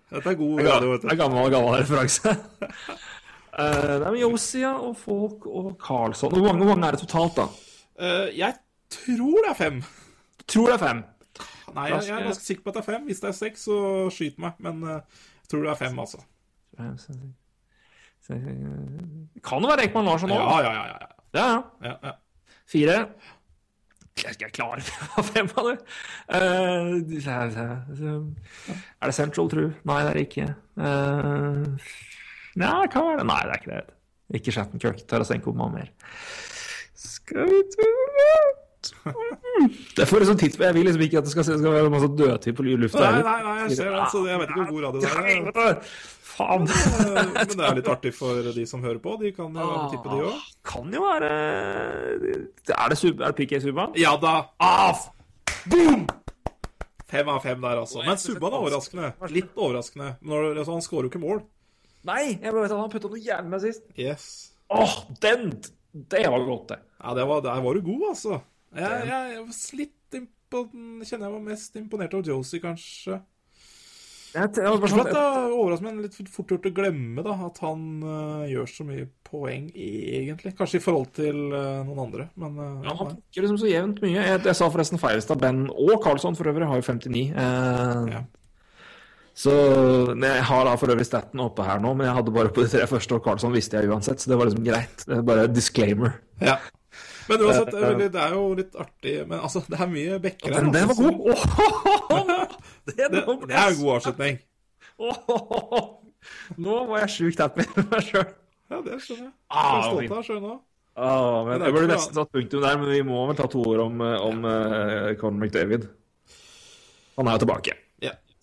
Dette er god radio, vet du. Det er gammel, gammel referanse. uh, er med Yosi ja, og Folk og Carlsson. Hvor mange, hvor mange er det totalt, da? Uh, jeg tror det er fem. Tror det er fem. Nei, jeg, jeg er ganske sikker på at det er fem. Hvis det er seks, så skyt meg. Men eh, jeg tror det er fem, altså. Kan det være Ekman Larsson òg? Ja, ja, ja. ja, ja, ja. ja, ja. Fire. Jeg skal klare fem av det. Eh, er det Central, tru? Nei, det er det ikke. Uh, nei, hva er det? Nei, det er ikke det. Ikke Shattenkirk. Tarasenko må ha mer. Skal vi Det får liksom titt Jeg vil liksom ikke at det skal, skal være masse dødtid på lufta. Nei, nei, nei, jeg ser det. Så jeg vet ikke hvor bra det er. er. Faen. Men det er litt artig for de som hører på. De kan jo tippe, de òg. Kan jo være Er det, sub, er det PK Subban? Ja da. Ah, Boom! Fem av fem der, altså. Men Subban er overraskende. Litt overraskende. Når, altså, han skårer jo ikke mål. Nei, jeg bare vet at han putta noe jævlig med sist. Yes. Åh, den! Det var godt, det. Ja, det var, der var du god, altså. Jeg, jeg, jeg var litt impon... Kjenner jeg var mest imponert av Josie, kanskje. Jeg, jeg, er overraskende, men litt fort gjort å glemme da, at han uh, gjør så mye poeng, egentlig. Kanskje i forhold til uh, noen andre, men uh, ja, han plukker liksom så jevnt mye. Jeg, jeg sa forresten i. Ben og Carlsson for øvrig har jo 59. Eh, Ja. Så Jeg har da for øvrig staten oppe her nå, men jeg hadde bare på de tre første, og Carlsson visste jeg uansett, så det var liksom greit. Bare disclaimer. Ja. Men uansett, det er, det jo litt artig Men altså, det er mye bekker her. Den, den var altså, god! Oh, det, Det, det er en god avslutning. Oh, Nå var jeg sjukt happy med meg sjøl. Ja, det skjønner jeg. Ah, Jeg er stolt av sjøl nå. Ah, men jeg burde nesten tatt punktum der, men vi må vel ta to ord om, om uh, Conor McDavid. Han er jo tilbake.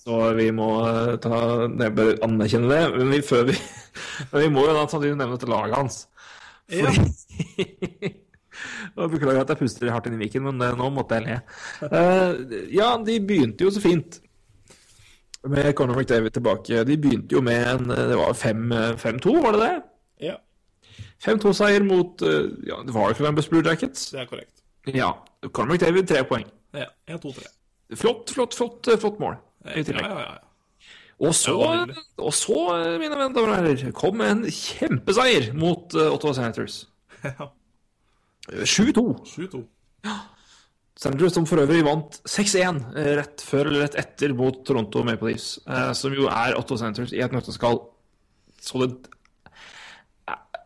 Så vi må eh, ta bør anerkjenne det. Men vi, vi, men vi må jo da nevne dette laget hans. Ja. Og Beklager at jeg puster hardt inn i mikken, men nå måtte jeg le. Uh, ja, de begynte jo så fint. med Conor McDavid tilbake. De begynte jo med en Det var 5-2, var det det? Ja, 5-2-seier mot eh, ja, det var jo Columbus Blue Jackets. det er korrekt. Ja. Conor McDavid, tre poeng. Ja, 1-2-3. Flott, flott, flott, eh, flott mål. I Ja, tillegg. ja, ja. Og så, og så, eh, mine venner og herrer, kom en kjempeseier mot Ottawa Senators. ja. 7-2. 7-2. Senators som for øvrig vant 6-1 eh, rett før eller rett etter mot Toronto Maple Leafs, eh, som jo er Otto Senators i et nøtteskall. Så det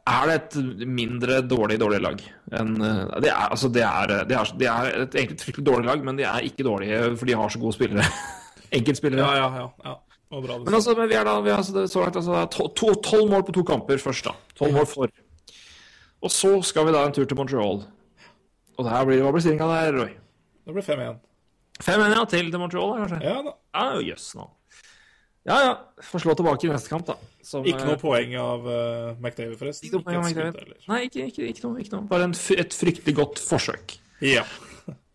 er det et mindre dårlig, dårlig lag enn eh, Det er, altså, det er, det er, det er et egentlig fryktelig dårlig lag, men de er ikke dårlige, for de har så gode spillere. Enkeltspillere. Ja, ja, ja. ja. Bra Men altså, men vi er da, vi er så langt, altså, er to- to- tolv mål på to kamper først, da. Tolv mål for. Og så skal vi da en tur til Montreal. Og der blir, hva blir stillinga der, Roy? Det blir 5-1. Fem en, ja, til til Montreal, da, kanskje? Ja da. Ja, jøss nå. Ja, ja. Får slå tilbake i neste kamp, da. Som, Ikke noe eh, poeng av uh, McDavid, forresten. Ikke noe poeng av McDavid. Nei, ikke, ikke, ikke, noe, ikke noe. Bare en, et fryktelig godt forsøk. Ja.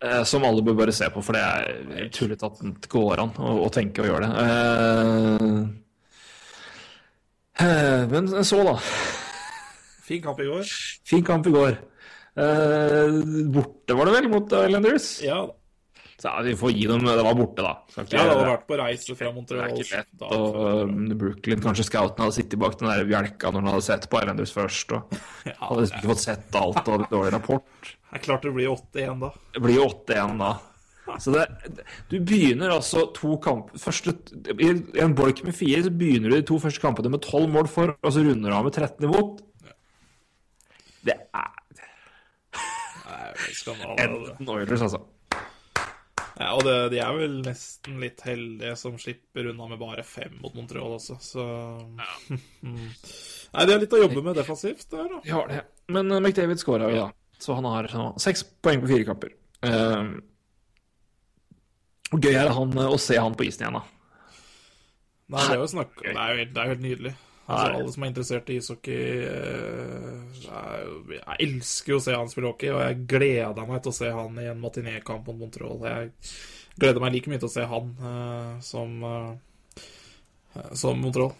Uh, som alle bør bare se på, for det er tullete at det går an å, å tenke og gjøre det. Uh, men så, da. Fin kamp i går. Fin kamp i går. Eh, borte var det vel mot Islanders? Ja da. Så ja, vi får gi dem Det var borte, da. Ikke- Ja, det hadde vært på reise fra Montreal. det er ikke lett. da. Og um, Brooklyn, kanskje scouten hadde sittet bak den der bjelka når han hadde sett på Islanders først. Og Ja, hadde liksom ikke fått sett alt og hadde dårlig rapport. det er klart det blir 8-1 da. Det blir 8-1 da. Så det, du begynner altså to kamper første, I en bolk med fire så begynner du de to første kampene med 12 mål for, og så runder du av med 13 imot. Det er. Enten Oilers, altså. Ja, og det, de er vel nesten litt heldige som slipper unna med bare fem mot Montreal også, så Nei, de har litt å jobbe med defensivt der, da. Har det. Men uh, McDavid scora jo, da. Så han har uh, seks poeng på fire kamper. Uh, og gøy er det han, uh, å se han på isen igjen, da. Nei, det er jo snakk Det er jo helt, det er jo helt nydelig. Altså, alle som er interessert i ishockey eh, er Jeg elsker jo å se han spille hockey, og jeg gleder meg til å se han i en matinékamp mot Montreal. Jeg gleder meg like mye til å se han uh, som uh, som Montreal.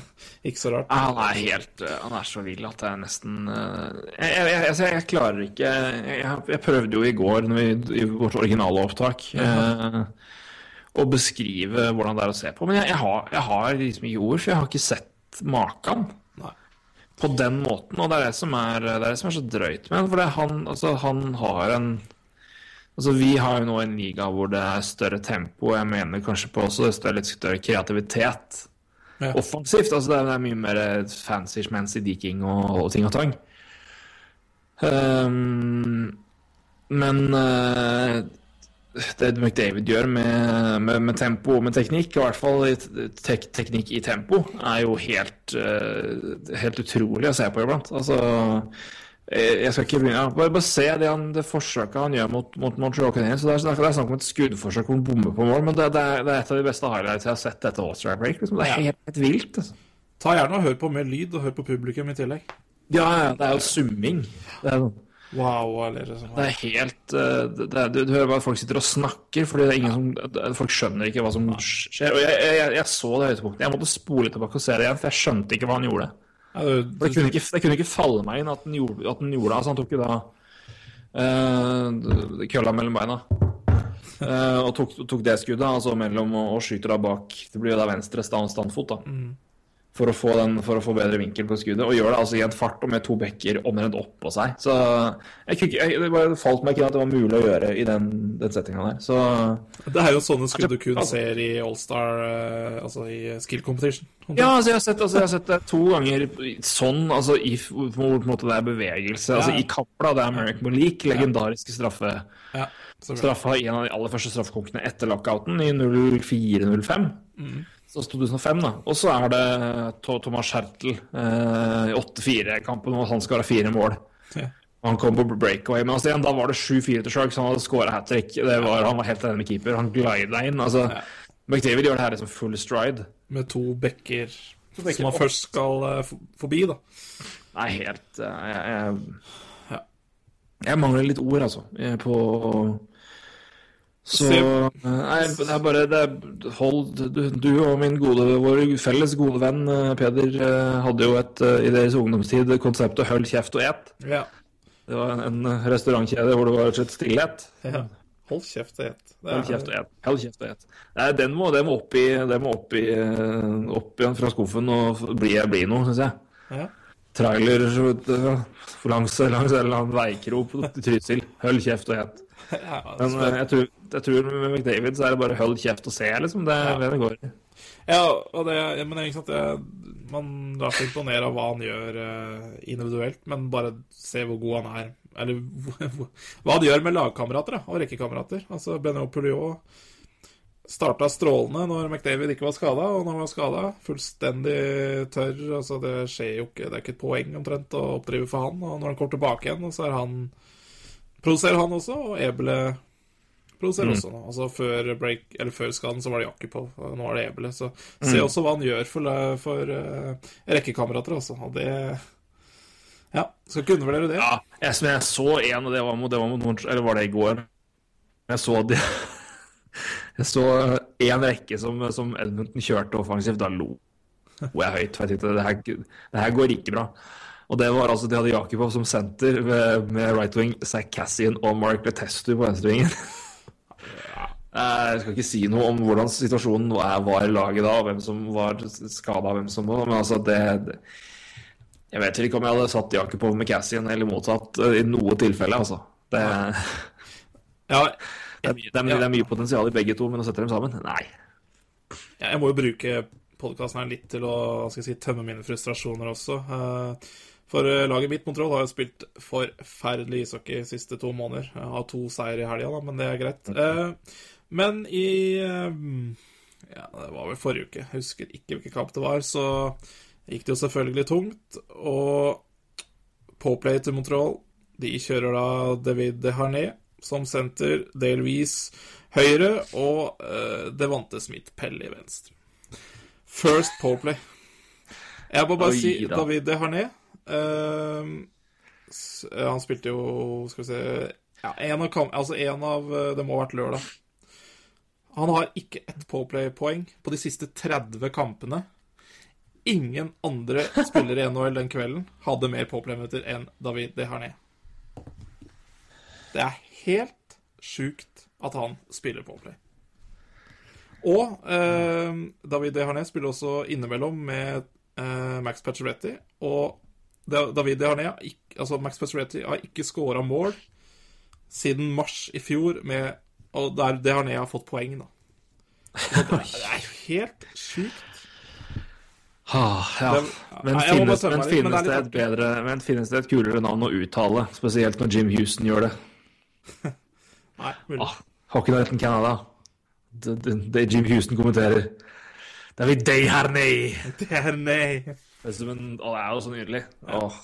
Ikke så rart. Han er helt Han er så vill at det er nesten jeg, jeg, jeg, jeg klarer ikke jeg, jeg, jeg prøvde jo i går når vi, i vårt originale opptak uh, å beskrive hvordan det er å se på, men jeg, jeg, har, jeg har liksom ikke ord, for jeg har ikke sett maken på den måten. Og det er det som er, det er, det som er så drøyt med han. For han, altså, han har en Altså, Vi har jo nå en liga hvor det er større tempo, jeg mener kanskje på også det er litt større kreativitet Ja. offensivt. altså Det er, mye mer fancy schmancy deking og, og ting og tang. Um, men eh, det McDavid gjør med, med, med tempo og med teknikk, i hvert fall tek, teknikk i tempo, er jo helt, eh, helt utrolig å se på iblant. Altså, jeg skal ikke begynne Bare, bare se det, han, det forsøket han gjør mot, mot Montreal Canadiens. Det det er snakk om et skuddforsøk han bommer på mål, men det, det, er, det er et av de beste highlights jeg har sett etter All-Star Break. Liksom. Det er helt, helt vilt. Altså. Ta gjerne og hør på mer lyd, og hør på publikum i tillegg. Ja, det er jo summing. Det er, Wow, eller sånn. det er helt eh, det er, du, du hører bare folk sitter og snakker, fordi det er ingen som Folk skjønner ikke hva som skjer. Og jeg, jeg, jeg, så det høydepunktet. Jeg måtte spole tilbake og se det igjen, for jeg skjønte ikke hva han gjorde. Ja, du, du, Det kunne ikke, det kunne ikke falle meg inn at han gjorde, at han gjorde det. Altså, han tok jo da uh, kølla mellom beina. Uh, og tok, tok det skuddet, altså mellom og, og skyter da bak Det blir jo da venstre stand, standfot, da. For å, få den, for å få bedre vinkel på skuddet. Og gjør det altså i en fart og med to bekker omtrent oppå seg. Så jeg, jeg, det bare falt meg ikke at det var mulig å gjøre i den, den settinga der. Så det er jo sånne skudd du kun Altså- ser i Allstar, eh, altså i skill competition. Ja, altså jeg har sett, altså jeg har sett det to ganger sånn, altså i måte det er bevegelse. Altså i kamper, da. Det er Merrick Malik, legendariske straffe. Ja. Straffa i en av de aller første straffekonkene etter lockouten i 04-05. Så 2005, da. Og så er det To- Thomas Hertel eh, i 8-4-kampen, og han skåra fire mål. Ja. Han kom på breakaway, men altså igjen, da var det 7-4 til Sharks. Han hadde skåra hat trick. Det var- Han var helt enig med keeper. Han glida inn. altså Ja. McDavid gjør det her liksom full stride. Med to bekker bekker som opp. først skal uh, forbi, da. Nei, helt uh, Jeg, jeg, Ja. jeg mangler litt ord, altså, eh, på Så Nei, det er bare det er, Hold du, du og min gode, vår felles gode venn eh, Peder eh, hadde jo et eh, i deres ungdomstid konseptet 'hold kjeft og et'. Ja. Det var en, en restaurantkjede hvor det var rett og slett stillhet. ja. Hold kjeft og et. Hold kjeft og et. Hold kjeft og et. Nei, den må, den må opp, i, den må opp, i, eh, opp igjen fra skuffen og bli, bli noe, syns jeg. Ja. Trailer så langs, langs en eller annen veikrok på Trysil. Hold kjeft og et. Ja, Men eh, jeg tror, jeg tror med McDavid så er det bare hold kjeft og se, liksom. Det er det det går i. Ja, og det, ja, men ikke sant, det, man lar seg imponere av hva han gjør eh, individuelt, men bare se hvor god han er. Eller hva han gjør med lagkamerater og rekkekamerater. Altså, Benoit Pouliot starta strålende når McDavid ikke var skada, og når han var skada, fullstendig tørr. altså Det skjer jo ikke, det er ikke et poeng omtrent å oppdrive for han. Og når han kommer tilbake igjen, så er han produserer han også, og Ebele produserer også nå. Altså før, break, eller før skaden så var det Jakipov, nå er det Ebele. Så se også hva han gjør for, for uh, rekkekamerater, altså. Og det Ja, skal ikke undervurdere det. Ja, jeg, jeg så en, og det var mot, det var mot Eller var det i går? Jeg så det Jeg så én rekke som, som Edmonton kjørte offensivt. Da lo jeg høyt. For jeg tenkte det her, det her går ikke bra. Og det var altså, De hadde Jakubov som senter med, med right wing, Zack Cassian og Mark Letestu på venstrevingen. Jeg skal ikke si noe om hvordan situasjonen var i laget da, og hvem som var skada, hvem som var Men altså, det, det Jeg vet ikke om jeg hadde satt Jakubov med Cassian eller motsatt eh, i noe tilfelle, altså. Det, Ja, det, det, er, det er mye potensial i begge to, men å sette dem sammen? Nei. Jeg må jo bruke podkasten her litt til å si, tømme mine frustrasjoner også. Eh, For eh, laget mitt, Montreal, har jo spilt forferdelig ishockey de siste to måneder. Jeg har to seier i helga, men det er greit. Eh, Men i eh, Ja, det var vel forrige uke. Jeg husker ikke hvilken kamp det var. Så gikk det jo selvfølgelig tungt. Og Poplay til Montreal, de kjører da David Deharné som senter, Dale Wees høyre og uh, Devante Smith-Pelle i venstre. First Poplay. Jeg må bare Oi, si da. David Deharné eh, eh, Han spilte jo Skal vi se ja, en, av altså en av eh, Det må ha vært lørdag. Han har ikke ett Poplay-poeng på de siste 30 kampene. Ingen andre spillere i NHL den kvelden hadde mer Poplay-minutter enn David Desharnais. Det er helt sjukt at han spiller Poplay. Og eh, David Desharnais spiller også innimellom med eh, Max Pacioretti Og David Desharnais har ikke- altså Max Pacioretty har ikke scora mål siden mars i fjor, med, og der Desharnais har fått poeng, da. Det det er jo helt sjukt. Ah, ja. Det- Men Nei, finnes, men, finnes det det et bedre Men finnes det et kulere navn å uttale? Spesielt når Jim Houston gjør det. Nei, mulig. Ah, Hockeynighten Canada. Det, det, det Jim Houston kommenterer. David Dayharney. Det er nei. Det er å, det er jo så nydelig. Åh.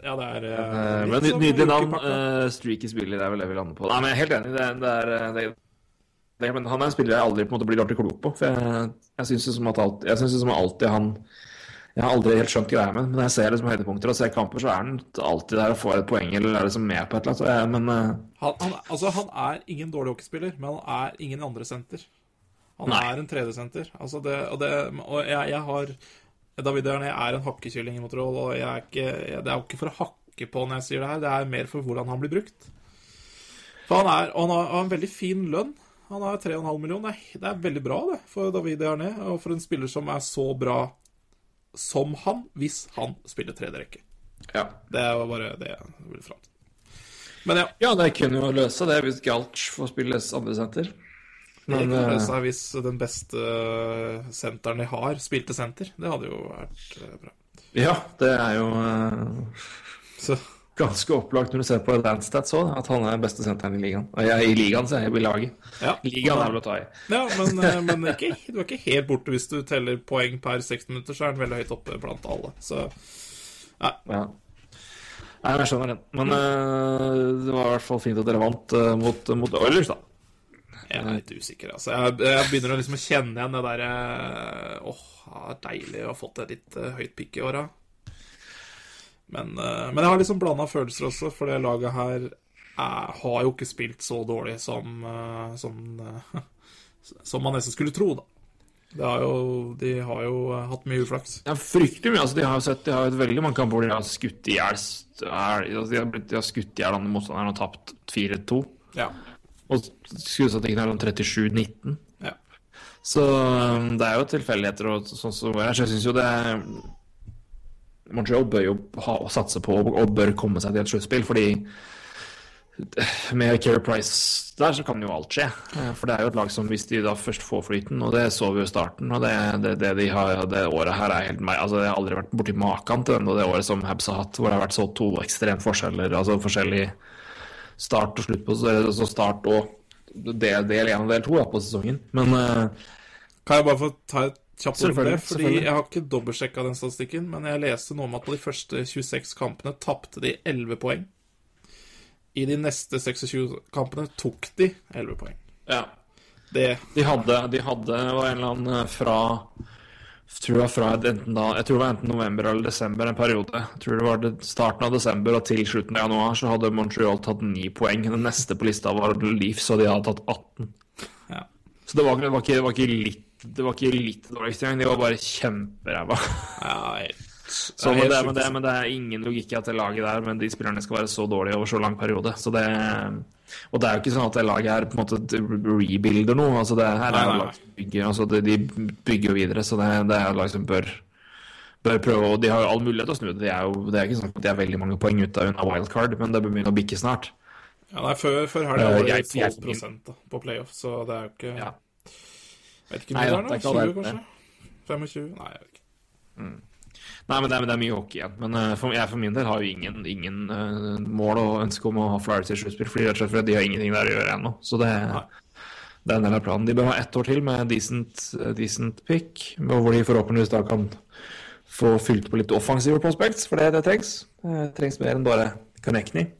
Ja, det er eh, men litt nydelig navn. Uh, eh, streaky spiller er vel det vi lander på. Nei, men jeg er helt enig. Det, det er, det, det, men han er en spiller jeg aldri på en måte blir ordentlig klok på. For jeg, jeg syns som at alt, jeg synes det som alltid han Jeg har aldri helt skjønt greia med men når jeg ser liksom høydepunkter og ser kamper, så er han alltid der og får et poeng eller er liksom med på et eller annet. Så jeg, men uh... Han, han, altså, han er ingen dårlig hockeyspiller, men han er ingen andre senter. Han Nei. er en tredjesenter. Altså det, og det, og jeg, jeg har David Erne er en hakkekylling i Montreal, og jeg er ikke, jeg, det er jo ikke for å hakke på når jeg sier det her, det er mer for hvordan han blir brukt. For han, er, og han har, har en veldig fin lønn. Han har 3,5 millioner. Det det er veldig bra det for David Erne, og for en spiller som er så bra som han, hvis han spiller tredje rekke. ja. Det var bare det jeg ville fram til. Men ja. ja, det kunne jo løse det hvis Galch får spille andre senter. Det Men kunne eh, løse seg hvis den beste senteren de har, spilte senter. Det hadde jo vært eh, bra. ja, det er jo eh, Så ganske opplagt når du ser på Landstats òg, at han er den beste senteren i ligaen. Og jeg, I ligaen, så er jeg i laget. ja. Ligaen er vel å ta i. ja men, eh, men ikke, du er ikke helt borte hvis du teller poeng per 60 minutter, så er den veldig høyt oppe blant alle. Så Ja. Nei, jeg skjønner den. Men eh, det var i hvert fall fint at dere vant uh, mot, mot Oilers, da. Jeg er litt usikker. Altså. Jeg, jeg begynner å liksom kjenne igjen det derre Åh, det er deilig å ha fått et litt eh, høyt pikk i åra. Men, eh, men jeg har liksom blanda følelser også, for det laget her er, har jo ikke spilt så dårlig som, eh, som, eh, som man nesten skulle tro, da. Det har jo, de har jo eh, hatt mye uflaks. Ja, fryktelig mye. Altså, de har jo sett De har jo veldig mange kamper hvor de har skutt i hjel altså, de, har de har skutt i hjel andre motstanderen og tapt 4-2. Ja. Og skuddstatistikken er sånn 37-19. ja. Så um, det er jo tilfeldigheter og sånn som her. Så jeg syns jo det Montreal bør jo ha, satse på og, og bør komme seg til et sluttspill, fordi med Keri Price der så kan jo alt skje. Eh, For det er jo et lag som hvis de da først får flyten, og det så vi jo i starten, og det, det, det de har det året her er helt meg Altså, jeg har aldri vært borti maken til det, det året som Habs har hatt, hvor det har vært så to ekstremt forskjeller, altså forskjellig start og slutt på så start og del, del 1 og del 2 da, på sesongen. Men uh, Kan jeg bare få ta et kjapt ord på det? Fordi. Jeg har ikke dobbeltsjekka den statistikken, men jeg leste noe om at på de første 26 kampene tapte de 11 poeng. I de neste 26 kampene tok de 11 poeng. ja. Det De hadde, de hadde var en eller annen eh, fra tror var fra enten da, jeg tror det var enten november eller desember en periode. Jeg tror det var det, starten av desember og til slutten av januar så hadde Montreal tatt ni poeng. Den neste på lista var Leafs, og de hadde tatt 18. Ja. Så det var, det var, ikke, det var ikke litt det var ikke litt dårligst engang, de var bare kjemperæva. ja, Så men det, men, det, men det er ingen logikk i at det laget der, men de spillerne skal være så dårlige over så lang periode. Så det, og det er jo ikke sånn at det laget her på en måte rebuilder noe. Altså det her er jo lag som bygger, altså de, de bygger jo videre, så det, det er lag som bør, bør prøve. Og de har jo all mulighet til å snu det. De er jo, det er ikke sånn at de er veldig mange poeng ute unna wildcard, men det bør begynne å bikke snart. Ja, nei, før, før har de det jeg- 12 da, på playoff, så det er jo ikke Ja. Vet ikke hvor mye det er nå? 20, kanskje? 25? Nei, jeg vet ikke. Nei, men det er, men det er mye hockey igjen. Men uh, for, jeg for min del har jo ingen, ingen uh, mål og ønske om å ha Flyers i sluttspill, fordi rett og slett fordi de har ingenting der å gjøre ennå. Så det, det er en del av planen. De bør ha ett år til med decent, eh, decent pick, hvor de forhåpentligvis da kan få fylt på litt offensive prospects, for det, det trengs. Det trengs mer enn bare Connectney.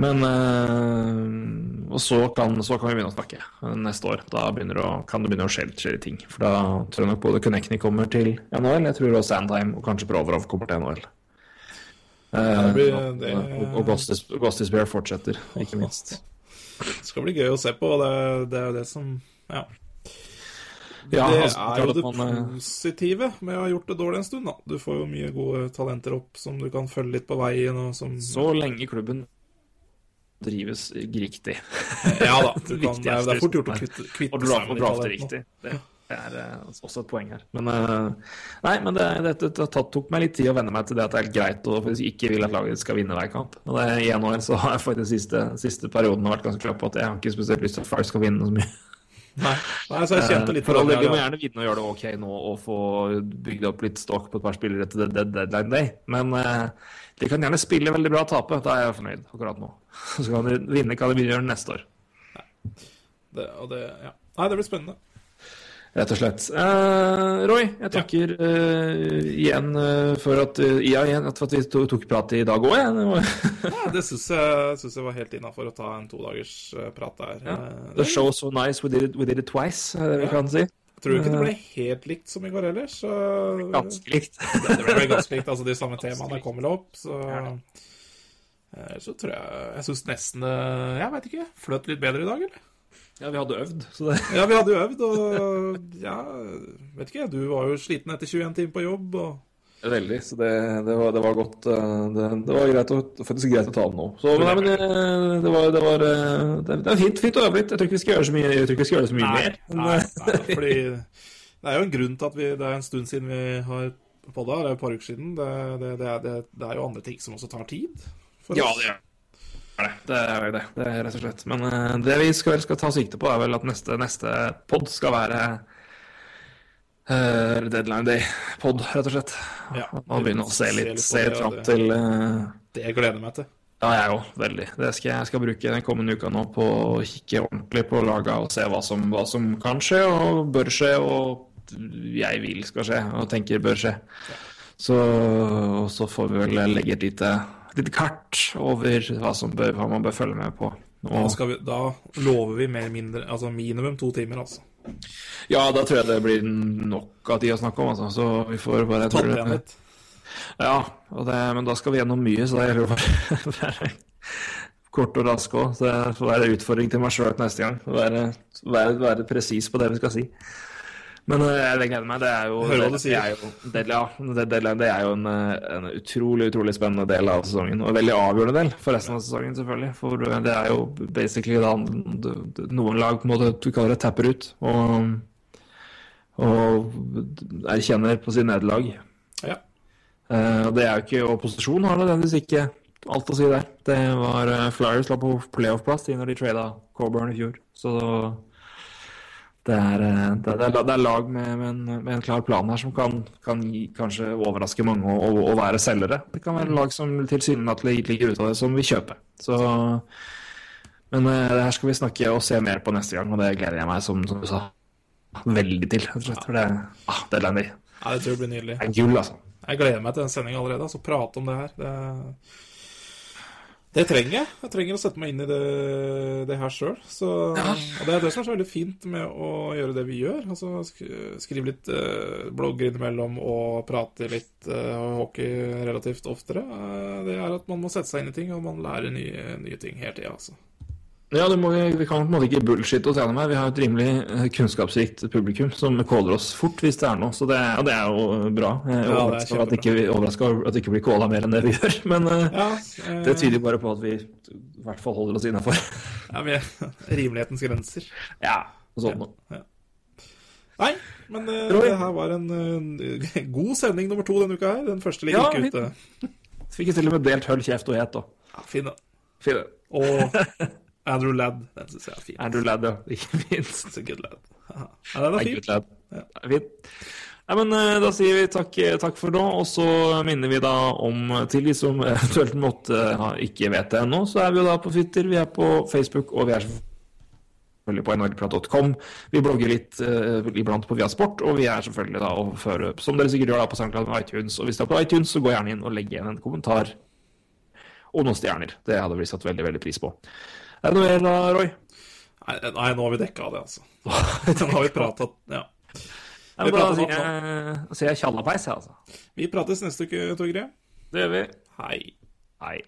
Men øh, Og så kan, så kan vi begynne å snakke neste år. Da å, kan det begynne å skje skje ting. For da tror jeg nok både Connectney kommer til NHL, jeg tror også Sandheim og kanskje Proverov kommer til NHL. Eh, blir- det- og og Gostis Bear fortsetter, ikke minst. Det skal bli gøy å se på, det, det er jo det som Ja. Ja, det altså, er jo det eh, positive med å ha gjort det dårlig en stund, da. Du får jo mye gode talenter opp som du kan følge litt på veien, som Så lenge klubben drives riktig. Ja da. Det Du kan, det, er, det er fort gjort å kvitte, kvitte seg med drafte riktig. Det, det er uh, også et poeng her. Men uh, nei, men det, det, det tok meg litt tid å venne meg til det at det er greit å ikke vil at laget skal vinne hver kamp. Og det, I NHL så har jeg faktisk siste, siste perioden vært ganske klar på at jeg har ikke spesielt lyst til at Fire skal vinne så mye. Nei. Nei, så jeg kjente litt For all det del, må gjerne vinne og gjøre det ok nå og få bygd opp litt stokk på et par spillere til dead- dead- deadline day. Men eh, de kan gjerne spille veldig bra og tape. Da er jeg fornøyd akkurat nå. Så kan de vinne gjøre neste år. Det, og det, ja. Nei, det blir spennende. Rett og slett. Eh, Roy, jeg takker eh, igjen eh, for at, uh, ja, igjen, for at vi to, tok prat i dag òg. Ja, det syns jeg, synes jeg var helt innafor å ta en todagers eh, prat der. Ja. Eh, The show so nice, we did it, we did it twice, er det vi kan si. Tror ikke det ble helt likt som i går ellers. så Ganske likt. Det ble ganske likt. Altså, de samme temaene kom vel opp, så Eh, Så tror jeg Jeg syns nesten Jeg veit ikke. Fløt litt bedre i dag, eller? Ja, vi hadde øvd, så det Ja, vi hadde jo øvd, og ja Vet ikke, du var jo sliten etter 21 timer på jobb, og Veldig, så det, det, var, det var godt eh, det, det var greit å, faktisk greit å ta den nå. Så, men, nei, men det, det var, det var eh, det, er fint, fint litt. Jeg tror ikke vi skal gjøre så mye, jeg tror ikke vi skal gjøre så mye mer. Men, nei, eh, nei, fordi det er jo en grunn til at vi Det er en stund siden vi har podda, det er et par uker siden. Det, det, det, er, er jo andre ting som også tar tid. ja, det er det. Det er det, det er rett og slett. Men det vi skal, skal ta sikte på, er vel at neste, neste pod skal være eh, deadline day-pod, rett og slett. Ja. Og begynne å se litt, se litt fram det- til uh, Det gleder jeg meg til. Ja, jeg òg. Veldig. Det skal jeg, skal bruke den kommende uka nå på å kikke ordentlig på laga og se hva som, hva som kan skje og bør skje, og jeg vil skal skje og tenker bør skje. Så, så får vi vel legge et lite, lite kart over hva, som bør, hva man bør følge med på. Da, Og, skal vi, da lover vi mer mindre Altså minimum to timer, altså. Ja, da tror jeg det blir nok av tid å snakke om, altså. Så vi får bare jeg. Ja, det, men da skal vi gjennom mye, så det gjelder bare kort og rask òg, så det får være en utfordring til meg sjøl neste gang. Være, være, være presis på det vi skal si. Men eh, jeg gleder meg. Det er jo, Hører hva du det, sier. det er jo, det, det, det, er jo en, eh, en utrolig utrolig spennende del av sesongen. Og en veldig avgjørende del for resten av sesongen, selvfølgelig. For eh, det er jo basically da noen lag på en måte du kaller det tapper ut. Og, og erkjenner på sitt nederlag. Ja. Uh, det er jo ikke opposisjon, har nødvendigvis ikke alt å si der. Det var uh, Flyers la på playoff-plass når de trada Coburn i fjor. Så det er, eh, det er, det er lag med, med, en, med en klar plan her som kan, kan gi, kanskje overraske mange og, og, og være selgere. Det kan være lag som tilsynelatende ligger ute av det, som vil kjøpe. Så, men uh, det her skal vi snakke og se mer på neste gang, og det gleder jeg meg, som, som du sa, veldig til. og slett, For det, ah, det er Landy. ja, det tror jeg blir nydelig. Det er gull, altså. Jeg gleder meg til den sendinga allerede. Altså, prate om det her. Det, det trenger jeg. Jeg trenger å sette meg inn i det, det her sjøl. Og det er det som er så veldig fint med å gjøre det vi gjør. Altså Skrive litt eh, blogger innimellom og prate litt eh, hockey relativt oftere. Eh, det er at man må sette seg inn i ting, og man lærer nye, nye ting hele tida. Altså. Ja, må vi, kan på en måte ikke bullshit oss gjennom her. Vi har et rimelig eh, kunnskapsrikt publikum som caller oss fort hvis det er noe. Så det, og det er jo bra. Jeg er Ja, er over at, det ikke blir calla mer enn det vi gjør. Men eh, Ja, eh, det tyder bare på at vi i hvert fall holder oss innafor. ja, vi er rimelighetens grenser. Ja, og sånn noe. Nei, men eh, det her var en eh, god sending nummer to denne uka her. Den første ligger Ja, ikke ute. Fikk til og med delt høll, kjeft og het, da. Ja, fin, da. Fin, da. Og Andrew Ladd. Den syns jeg er fin. Andrew Ladd, ja. Ikke minst. Good lad. Ja, den er fin. good er Fint. ja men eh, Da sier vi takk, takk for nå, og så minner vi da om til de som eventuelt måtte ha, ikke vet det ennå, så er vi jo da på Twitter, vi er på Facebook, og vi er selvfølgelig på nrprat.com. Vi blogger litt uh, iblant på Viasport, og vi er selvfølgelig da å føre, som dere sikkert gjør da på SoundCloud med iTunes. Og hvis du er på iTunes, så gå gjerne inn og legg igjen en kommentar og noen stjerner. Det hadde vi satt veldig, veldig pris på. Er det noe igjen da, Roy? Nei, nei, nå har vi dekka det, altså. Nå har vi pratet Ja. Ja, Vi da sier jeg, sier jeg tjallapeis, jeg, altså. Vi prates neste uke, Torgrim. Det gjør vi. Hei. Hei.